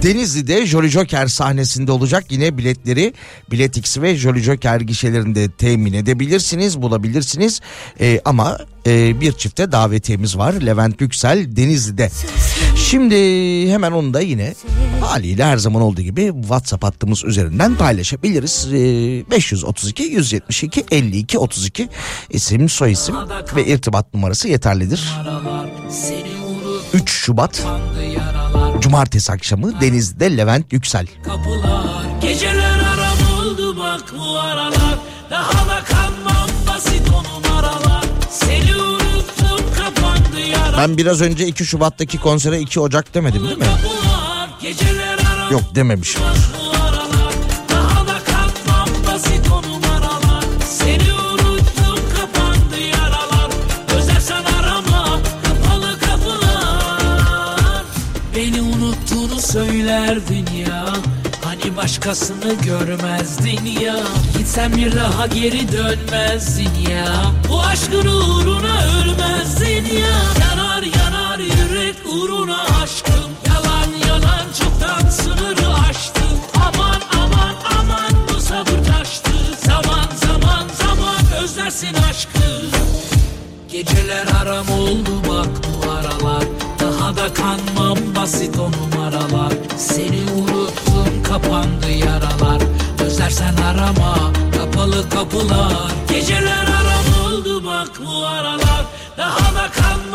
Denizli'de Jolly Joker sahnesinde olacak. Yine biletleri Biletix ve Jolly Joker gişelerinde temin edebilirsiniz, bulabilirsiniz. Ee, ama e, bir çifte davetiyemiz var. Levent Yüksel Denizli'de. Şimdi hemen onu da yine haliyle her zaman olduğu gibi WhatsApp hattımız üzerinden paylaşabiliriz. Ee, 532 172 52 32 isim, soyisim ve irtibat numarası yeterlidir. 3 Şubat Cumartesi akşamı Denizli'de Levent Yüksel. kapılar Geceler aram oldu bak bu aralar Daha da Ben biraz önce 2 Şubat'taki konsere 2 Ocak demedim değil mi? Yok dememişim. bu aralar Hani başkasını görmezdin ya. Gitsen bir daha geri dönmezdin ya. Bu aşkın uğruna ölmezdin ya. Yanar yanar yürek uğruna aşkım. Yalan yalan çoktan sınırı aştım. Aman aman aman bu sabır taştı. Zaman zaman zaman özlersin aşkı. Geceler aram oldu bak bu aralar. Daha da kanmam basit o numaralar. Seni unuttum kapandı yaralar. Özlersen arama kapalı kapılar. Geceler aram oldu bak bu aralar. Daha da kanmam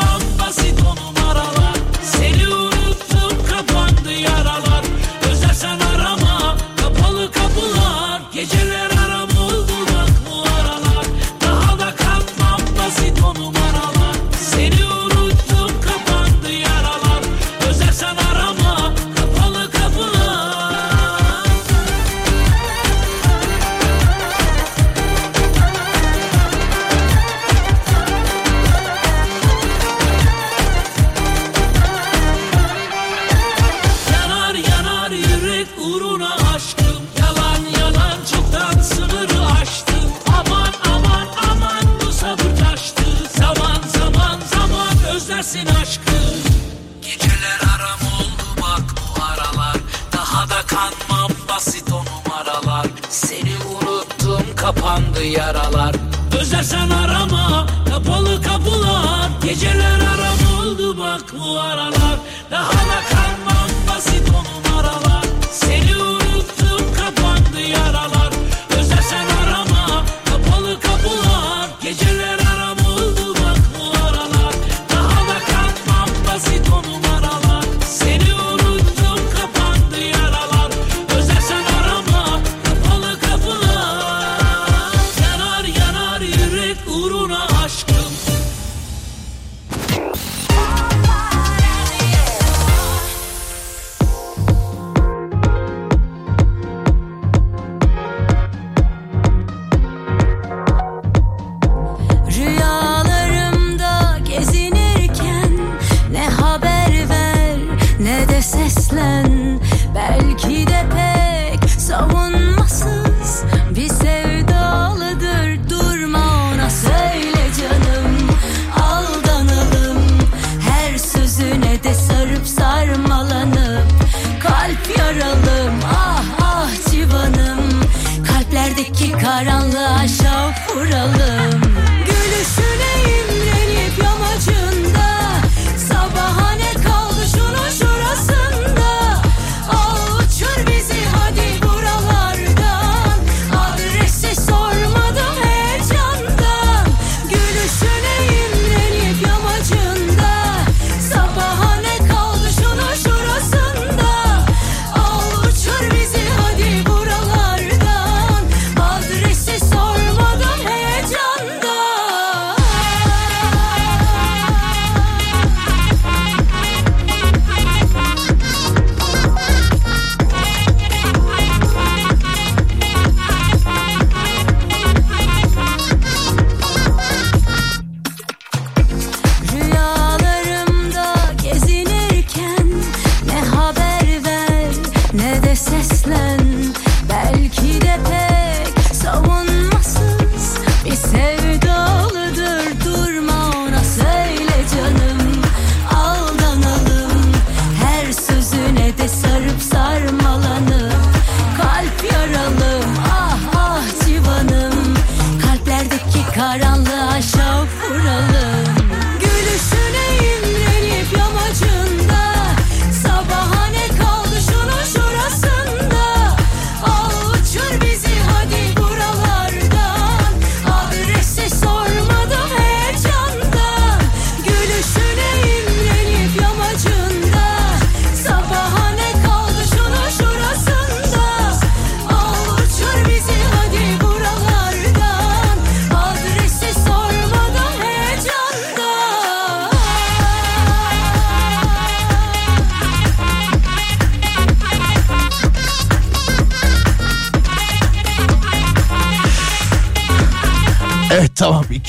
Çevremizdeki karanlığa şaf vuralım Gülüşüne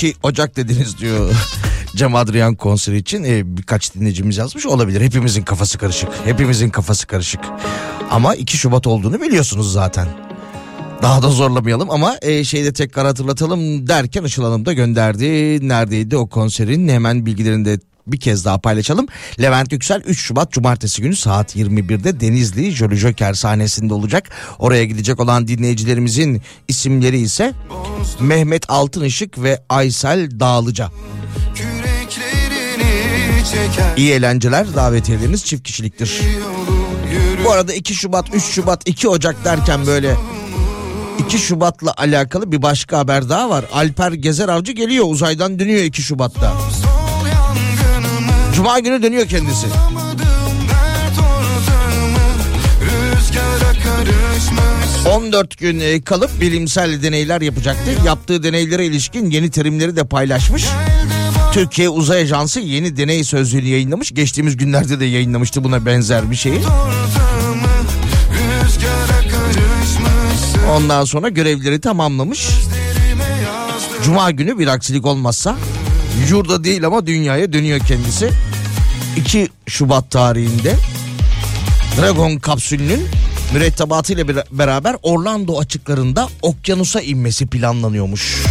12 Ocak dediniz diyor. Cem Adrian konseri için e, birkaç dinleyicimiz yazmış olabilir. Hepimizin kafası karışık. Hepimizin kafası karışık. Ama 2 Şubat olduğunu biliyorsunuz zaten. Daha da zorlamayalım ama e, şeyde tekrar hatırlatalım derken Işıl Hanım da gönderdi. Neredeydi o konserin hemen bilgilerini de bir kez daha paylaşalım. Levent Yüksel 3 Şubat Cumartesi günü saat 21'de Denizli Jolly Joker sahnesinde olacak. Oraya gidecek olan dinleyicilerimizin isimleri ise Mehmet Altınışık ve Aysel Dağlıca. İyi eğlenceler davetiyeleriniz çift kişiliktir. Bu arada 2 Şubat 3 Şubat 2 Ocak derken böyle 2 Şubat'la alakalı bir başka haber daha var. Alper Gezer Avcı geliyor uzaydan dönüyor 2 Şubat'ta. Cuma günü dönüyor kendisi. Rüzgara karışmış 14 gün e, kalıp bilimsel deneyler yapacaktı. Yaptığı deneylere ilişkin yeni terimleri de paylaşmış. Türkiye Uzay Ajansı yeni deney sözlüğünü yayınlamış. Geçtiğimiz günlerde de yayınlamıştı buna benzer bir şeyi. Ondan sonra görevleri tamamlamış. Cuma günü bir aksilik olmazsa yurda değil ama dünyaya dönüyor kendisi. 2 Şubat tarihinde Dragon kapsülünün mürettebatıyla bir- beraber Orlando açıklarında okyanusa inmesi planlanıyormuş.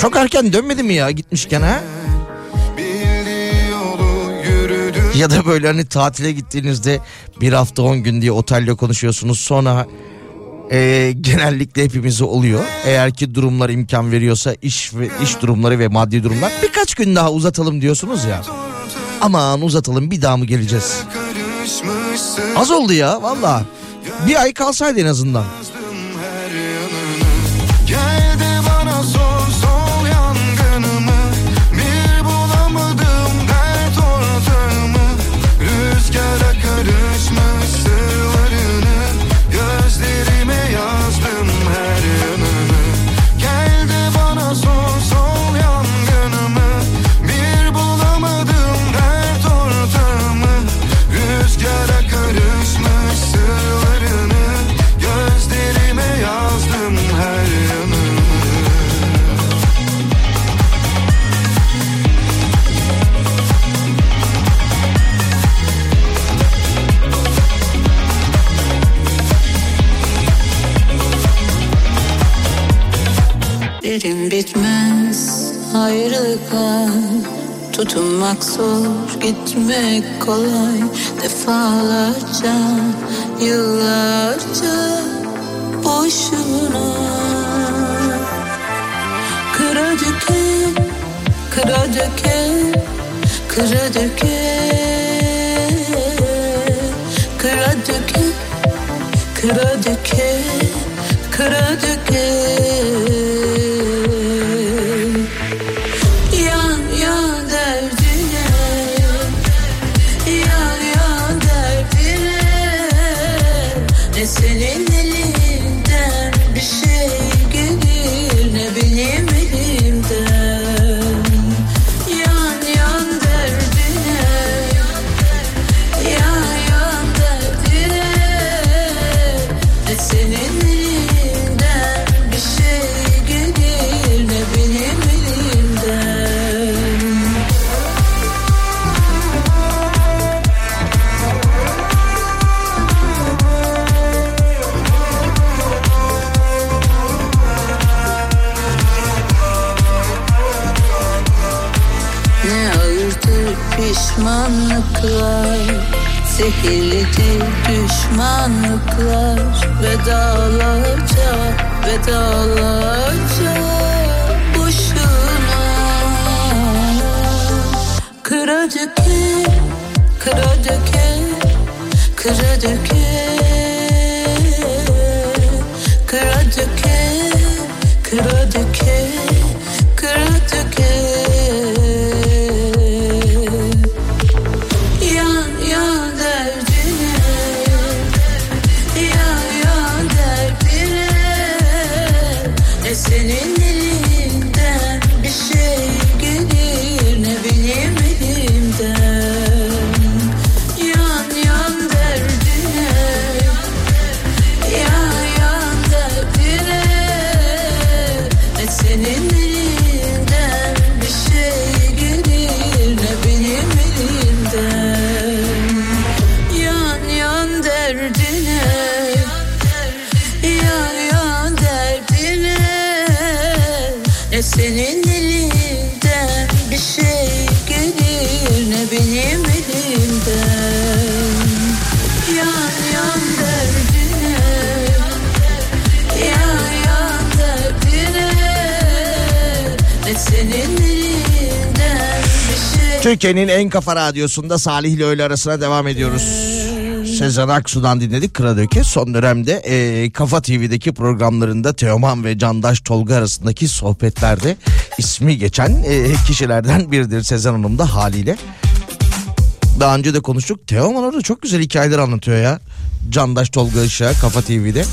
Çok erken dönmedi mi ya gitmişken ha? Ya da böyle hani tatile gittiğinizde bir hafta on gün diye otelde konuşuyorsunuz sonra e, genellikle hepimize oluyor. Eğer ki durumlar imkan veriyorsa iş ve iş durumları ve maddi durumlar birkaç gün daha uzatalım diyorsunuz ya. Aman uzatalım bir daha mı geleceğiz? Az oldu ya valla. Bir ay kalsaydı en azından. Bitmez. Ayrılıklar Tutunmak zor, gitmek kolay. Defalarca, yıllarca boşuna. Kıra döke, kıra döke, kıra döke Kıra döke, kıra döke, kıra döke Türkiye'nin en kafa radyosunda Salih ile öğle arasına devam ediyoruz. Sezen Aksu'dan dinledik Kıradöke. Son dönemde e, Kafa TV'deki programlarında Teoman ve Candaş Tolga arasındaki sohbetlerde ismi geçen e, kişilerden biridir Sezen Hanım da haliyle. Daha önce de konuştuk. Teoman orada çok güzel hikayeler anlatıyor ya. Candaş Tolga Işık'a Kafa TV'de.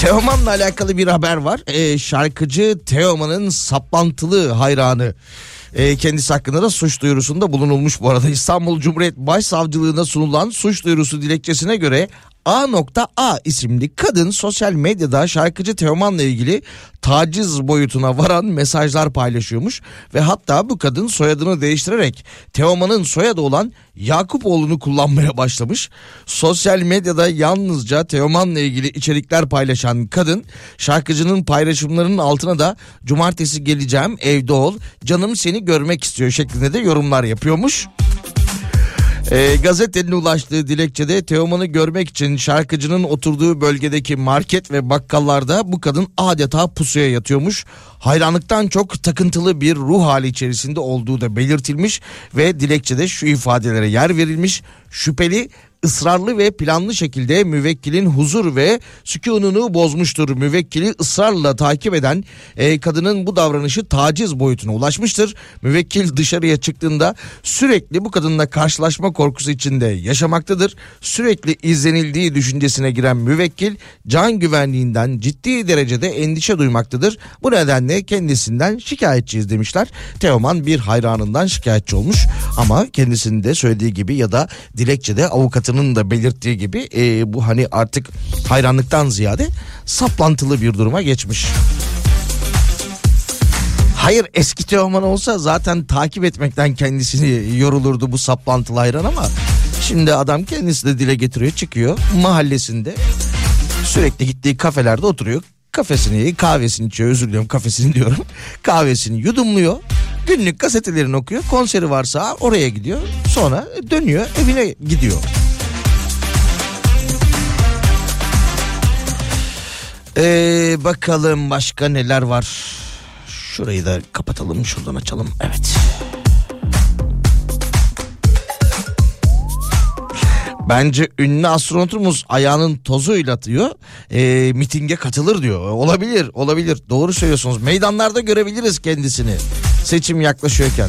Teoman'la alakalı bir haber var. Ee, şarkıcı Teoman'ın saplantılı hayranı. Ee, kendisi hakkında da suç duyurusunda bulunulmuş bu arada. İstanbul Cumhuriyet Başsavcılığına sunulan suç duyurusu dilekçesine göre A.A isimli kadın sosyal medyada şarkıcı Teoman'la ilgili taciz boyutuna varan mesajlar paylaşıyormuş ve hatta bu kadın soyadını değiştirerek Teoman'ın soyadı olan Yakupoğlu'nu kullanmaya başlamış. Sosyal medyada yalnızca Teoman'la ilgili içerikler paylaşan kadın şarkıcının paylaşımlarının altına da cumartesi geleceğim evde ol canım seni görmek istiyor şeklinde de yorumlar yapıyormuş. E, gazetenin ulaştığı dilekçede Teoman'ı görmek için şarkıcının oturduğu bölgedeki market ve bakkallarda bu kadın adeta pusuya yatıyormuş. Hayranlıktan çok takıntılı bir ruh hali içerisinde olduğu da belirtilmiş ve dilekçede şu ifadelere yer verilmiş. Şüpheli ısrarlı ve planlı şekilde müvekkilin huzur ve sükununu bozmuştur. Müvekkili ısrarla takip eden e, kadının bu davranışı taciz boyutuna ulaşmıştır. Müvekkil dışarıya çıktığında sürekli bu kadınla karşılaşma korkusu içinde yaşamaktadır. Sürekli izlenildiği düşüncesine giren müvekkil can güvenliğinden ciddi derecede endişe duymaktadır. Bu nedenle kendisinden şikayetçiyiz demişler. Teoman bir hayranından şikayetçi olmuş ama kendisinin de söylediği gibi ya da dilekçede avukatının da belirttiği gibi e, bu hani artık hayranlıktan ziyade saplantılı bir duruma geçmiş. Hayır eski Teoman olsa zaten takip etmekten kendisini yorulurdu bu saplantılı hayran ama şimdi adam kendisi de dile getiriyor çıkıyor mahallesinde sürekli gittiği kafelerde oturuyor kafesini kahvesini içiyor özür diliyorum kafesini diyorum kahvesini yudumluyor günlük gazetelerini okuyor konseri varsa oraya gidiyor sonra dönüyor evine gidiyor. Ee, bakalım başka neler var. Şurayı da kapatalım şuradan açalım evet. Bence ünlü astronotumuz ayağının tozuyla atıyor. E, mitinge katılır diyor. Olabilir, olabilir. Doğru söylüyorsunuz. Meydanlarda görebiliriz kendisini. Seçim yaklaşıyorken.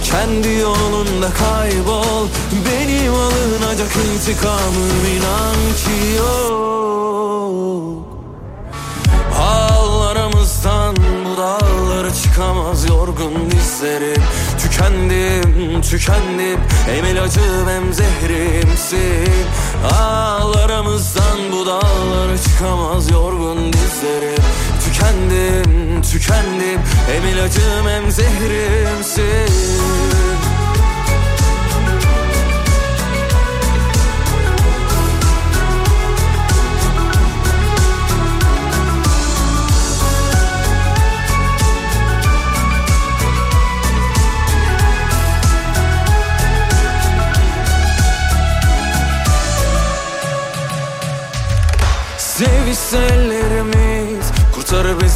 Kendi yolunda kaybol Benim alınacak intikamım inan ki yok. Ağlarımızdan bu dağlara çıkamaz yorgun dizlerim. Tükendim, tükendim Hem ilacım hem zehrimsin. Ağlarımızdan bu dağlara çıkamaz yorgun dizlerim Tükendim, tükendim. Hem ilacım hem zehrimsin. Sevişse ellerimiz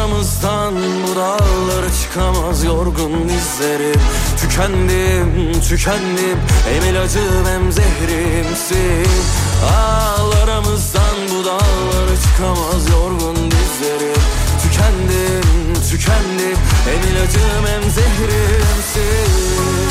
Ağlarımızdan bu dağlara çıkamaz yorgun dizlerim Tükendim, tükendim Hem ilacım hem zehrimsin. Ağlarımızdan bu dağlara çıkamaz yorgun dizlerim Tükendim, tükendim Hem ilacım hem zehrimsin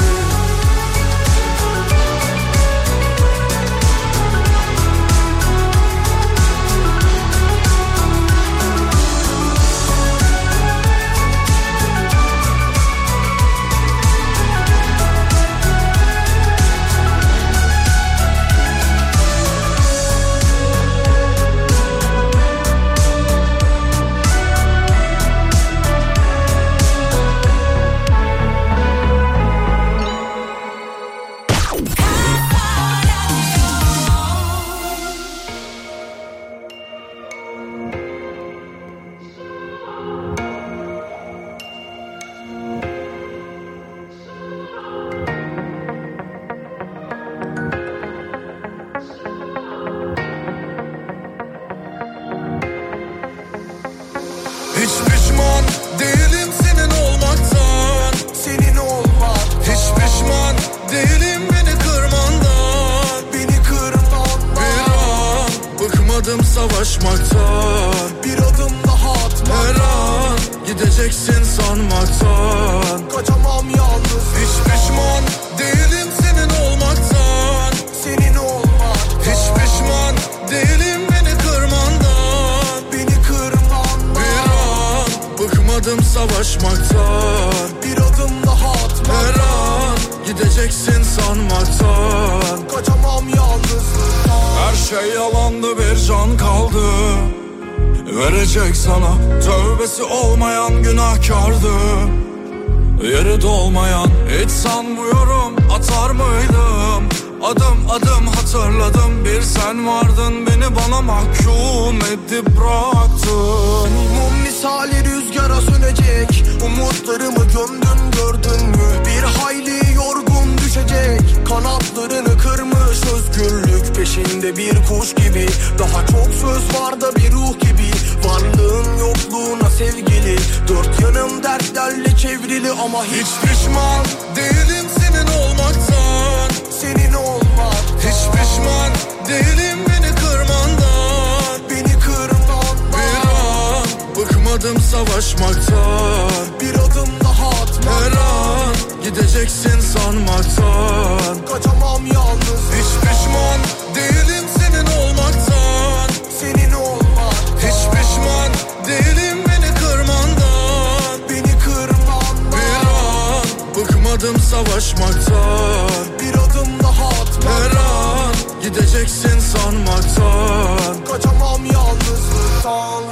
şey yalandı bir can kaldı. Verecek sana tövbesi olmayan günahkardı. Yeri dolmayan hiç sanmıyorum atar mıydım? Adım adım hatırladım bir sen vardın Beni bana mahkum edip bıraktın. Mum misali rüzgara sönecek Umutlarımı gömdün gördün mü? Bir hayli yorgun düşecek Kanatlarını kırmış özgürlük gökyüzünde bir kuş gibi. Daha çok söz var da bir ruh gibi. Varlığın yokluğuna sevgili. Dört yanım dertlerle çevrili ama hiç pişman Değilim senin olmaktan. Senin olmak. Hiç pişman değilim beni kırmandan. Beni kırmandan Bir an bıkmadım savaşmaktan. Bir adım atmaktan Her an gideceksin sanmaktan. Kaçamam yalnız. Hiç pişman değilim senin olmaktan. Senin olmak. Hiç pişman değilim beni kırmandan. Beni kırmandan. Bir an bıkmadım savaşmaktan. Bir adım daha atmaktan Her an gideceksin sanmaktan. Kaçamam yalnızlıktan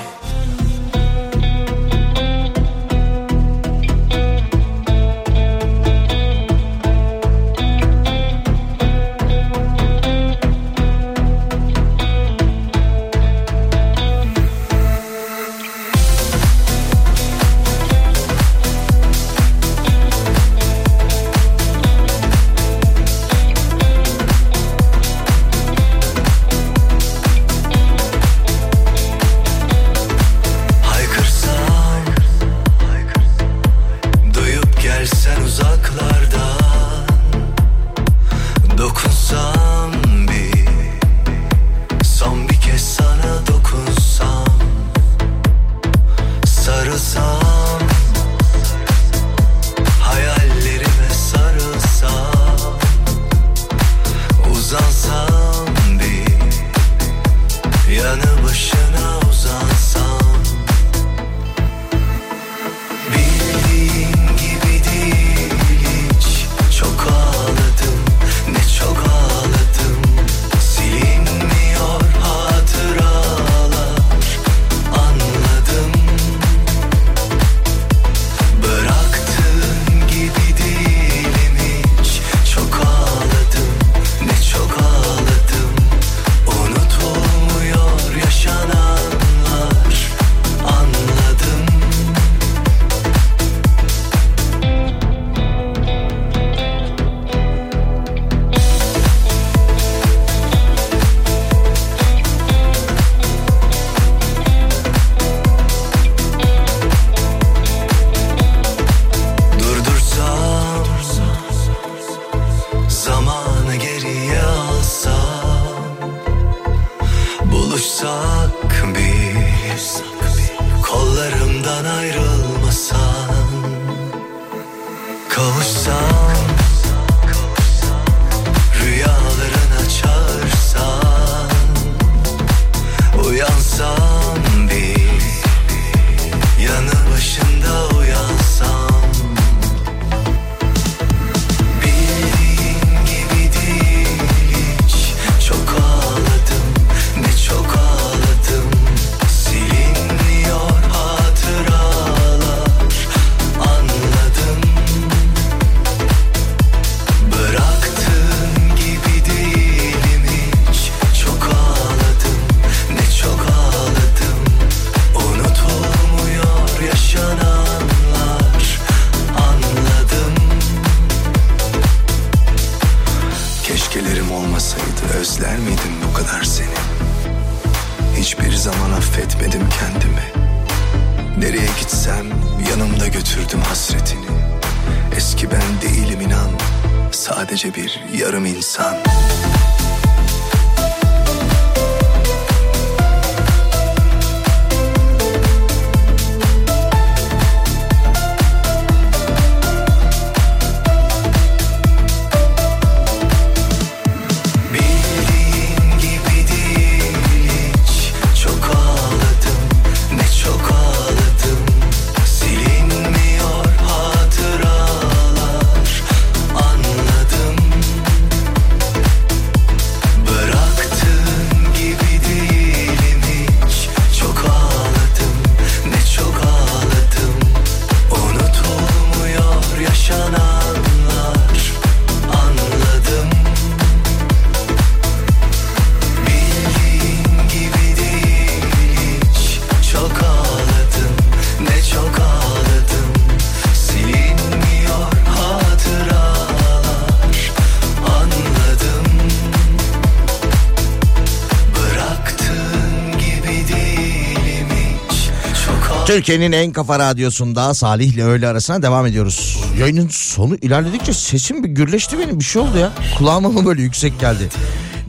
Türkiye'nin en kafa radyosunda Salih ile öğle arasına devam ediyoruz. Yayının sonu ilerledikçe sesim bir gürleşti benim bir şey oldu ya. Kulağıma mı böyle yüksek geldi?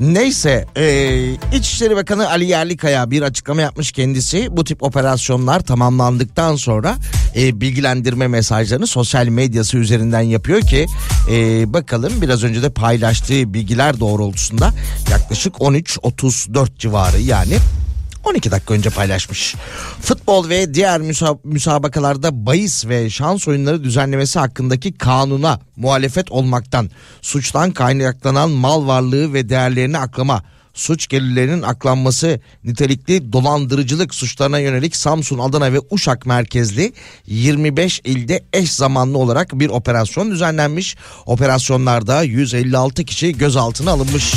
Neyse e, İçişleri Bakanı Ali Yerlikaya bir açıklama yapmış kendisi. Bu tip operasyonlar tamamlandıktan sonra e, bilgilendirme mesajlarını sosyal medyası üzerinden yapıyor ki e, bakalım biraz önce de paylaştığı bilgiler doğrultusunda yaklaşık 13.34 civarı yani 12 dakika önce paylaşmış. Futbol ve diğer müsa- müsabakalarda bahis ve şans oyunları düzenlemesi hakkındaki kanuna muhalefet olmaktan, suçtan kaynaklanan mal varlığı ve değerlerini aklama, suç gelirlerinin aklanması, nitelikli dolandırıcılık suçlarına yönelik Samsun, Adana ve Uşak merkezli 25 ilde eş zamanlı olarak bir operasyon düzenlenmiş. Operasyonlarda 156 kişi gözaltına alınmış.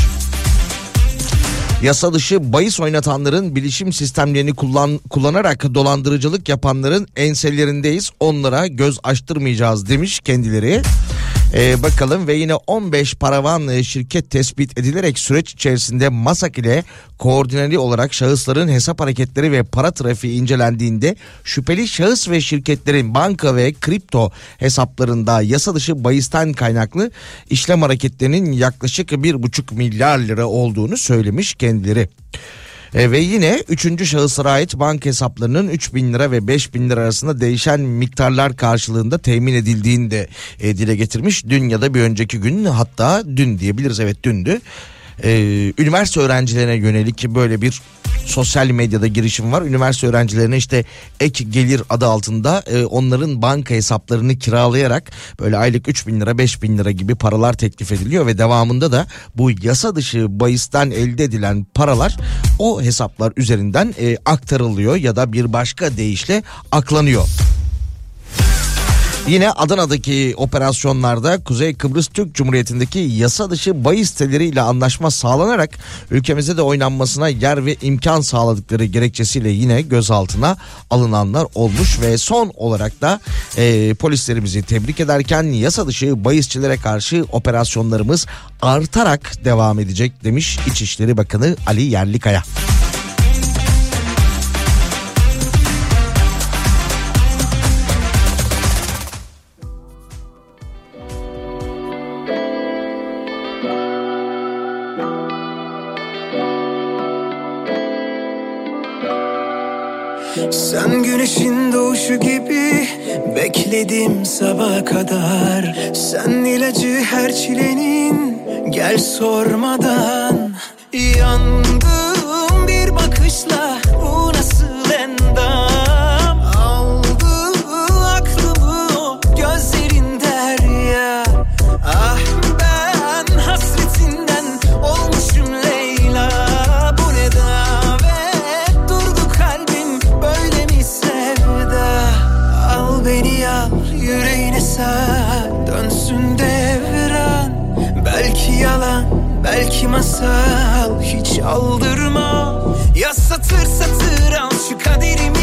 Yasa dışı bahis oynatanların bilişim sistemlerini kullan, kullanarak dolandırıcılık yapanların enselerindeyiz. Onlara göz açtırmayacağız demiş kendileri. Ee, bakalım ve yine 15 paravan e, şirket tespit edilerek süreç içerisinde MASAK ile koordineli olarak şahısların hesap hareketleri ve para trafiği incelendiğinde şüpheli şahıs ve şirketlerin banka ve kripto hesaplarında yasa dışı bahisten kaynaklı işlem hareketlerinin yaklaşık 1,5 milyar lira olduğunu söylemiş kendileri. E, ve yine üçüncü şahıslara ait banka hesaplarının 3 bin lira ve 5 bin lira arasında değişen miktarlar karşılığında temin edildiğini de e, dile getirmiş. Dün ya da bir önceki gün hatta dün diyebiliriz evet dündü. E, üniversite öğrencilerine yönelik böyle bir sosyal medyada girişim var. Üniversite öğrencilerine işte ek gelir adı altında e, onların banka hesaplarını kiralayarak böyle aylık 3 bin lira 5 bin lira gibi paralar teklif ediliyor ve devamında da bu yasa dışı bahisten elde edilen paralar o hesaplar üzerinden e, aktarılıyor ya da bir başka deyişle aklanıyor. Yine Adana'daki operasyonlarda Kuzey Kıbrıs Türk Cumhuriyeti'ndeki yasa dışı bahis siteleriyle anlaşma sağlanarak ülkemizde de oynanmasına yer ve imkan sağladıkları gerekçesiyle yine gözaltına alınanlar olmuş ve son olarak da e, polislerimizi tebrik ederken yasa dışı bahisçilere karşı operasyonlarımız artarak devam edecek demiş İçişleri Bakanı Ali Yerlikaya. Güneşin doğuşu gibi bekledim sabah kadar. Sen ilacı her çilenin gel sormadan. Yandım bir bakışla bu belki masal hiç aldırma. Ya satır satır al şu kaderimi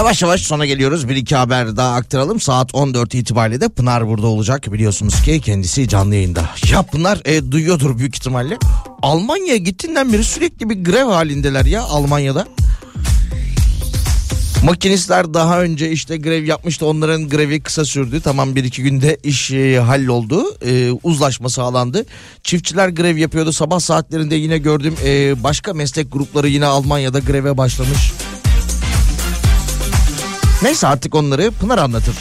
Yavaş yavaş sona geliyoruz. Bir iki haber daha aktaralım. Saat 14 itibariyle de Pınar burada olacak. Biliyorsunuz ki kendisi canlı yayında. Ya Pınar e, duyuyordur büyük ihtimalle. Almanya'ya gittiğinden beri sürekli bir grev halindeler ya Almanya'da. Makinistler daha önce işte grev yapmıştı. Onların grevi kısa sürdü. Tamam bir iki günde iş e, halloldu. E, uzlaşma sağlandı. Çiftçiler grev yapıyordu. Sabah saatlerinde yine gördüm. E, başka meslek grupları yine Almanya'da greve başlamış. Neyse artık onları Pınar anlatır.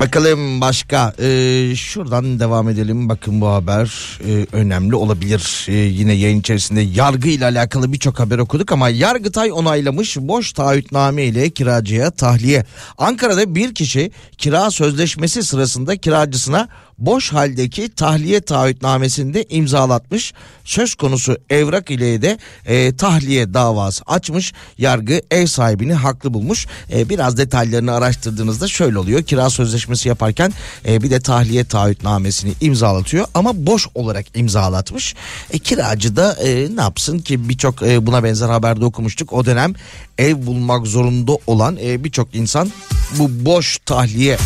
Bakalım başka Ee, şuradan devam edelim. Bakın bu haber e, önemli olabilir. Ee, yine yayın içerisinde yargı ile alakalı birçok haber okuduk ama Yargıtay onaylamış boş taahhütname ile kiracıya tahliye. Ankara'da bir kişi kira sözleşmesi sırasında kiracısına boş haldeki tahliye taahhütnamesinde imzalatmış. Söz konusu evrak ile de e, tahliye davası açmış. Yargı ev sahibini haklı bulmuş. E, biraz detaylarını araştırdığınızda şöyle oluyor. Kira sözleşmesi yaparken e, bir de tahliye taahhütnamesini imzalatıyor ama boş olarak imzalatmış. E, kiracı da e, ne yapsın ki birçok e, buna benzer haberde okumuştuk. O dönem ev bulmak zorunda olan e, birçok insan bu boş tahliye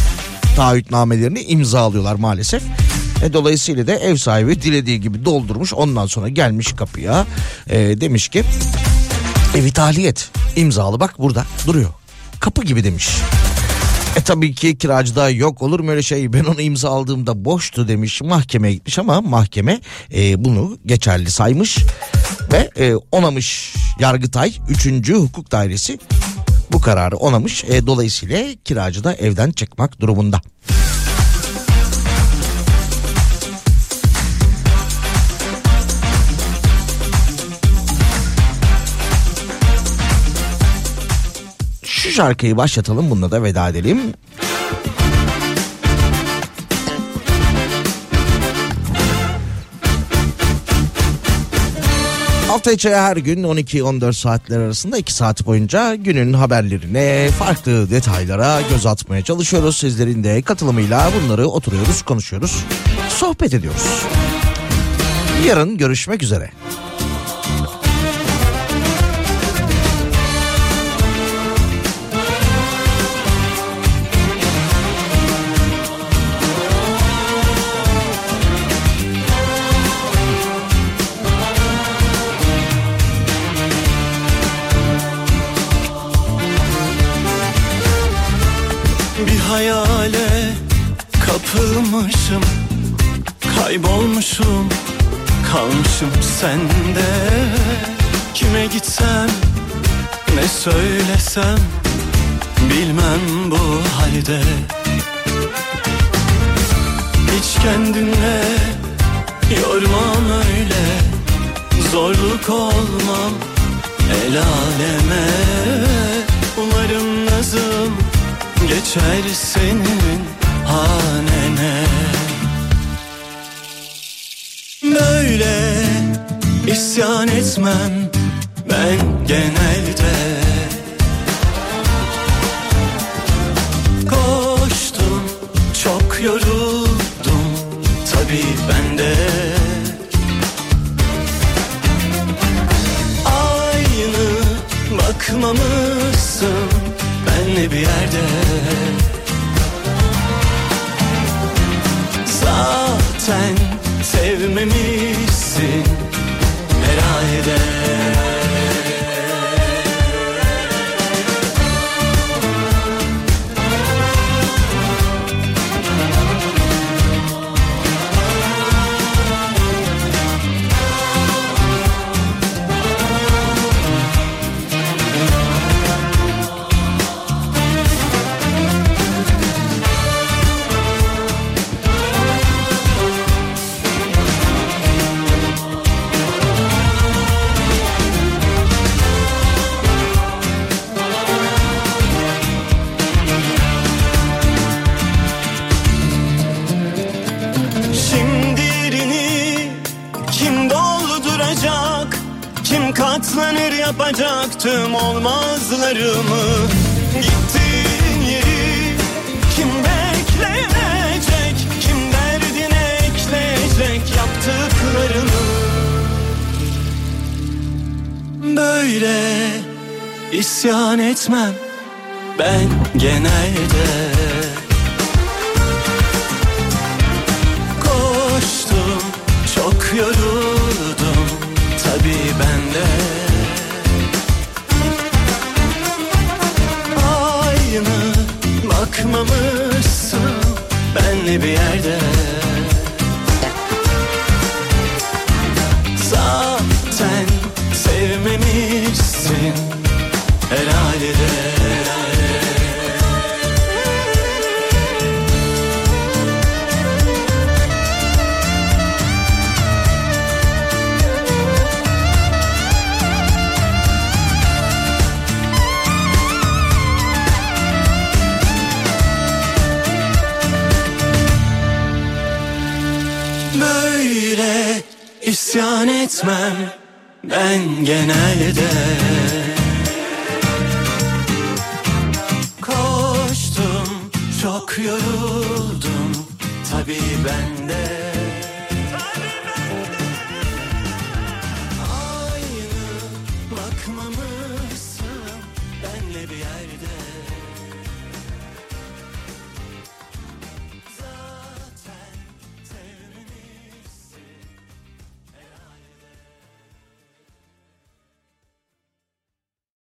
taahhütnamelerini imzalıyorlar maalesef. E, dolayısıyla da ev sahibi dilediği gibi doldurmuş ondan sonra gelmiş kapıya e, demiş ki evi tahliye et imzalı bak burada duruyor kapı gibi demiş. E tabii ki kiracıda yok olur mu öyle şey ben onu imza aldığımda boştu demiş mahkemeye gitmiş ama mahkeme e, bunu geçerli saymış ve e, onamış Yargıtay 3. Hukuk Dairesi bu kararı onamış e, dolayısıyla kiracı da evden çıkmak durumunda. Şu şarkıyı başlatalım bununla da veda edelim. Hafta içi her gün 12-14 saatler arasında 2 saat boyunca günün haberlerine, farklı detaylara göz atmaya çalışıyoruz. Sizlerin de katılımıyla bunları oturuyoruz, konuşuyoruz, sohbet ediyoruz. Yarın görüşmek üzere. Kapılmışım Kaybolmuşum kalmışım sende. Kime gitsem ne söylesem Bilmem bu halde. Hiç kendimle yormam öyle Zorluk olmam el aleme. Umarım nazım geçer senin hanene Böyle isyan etmem ben genelde. Koştum çok yoruldum tabii ben de. Aynı bakmamışsın benle bir yerde sevmemişsin tüm olmazlarımı Gittiğin yeri kim bekleyecek Kim derdine ekleyecek yaptıklarını? Böyle isyan etmem ben genelde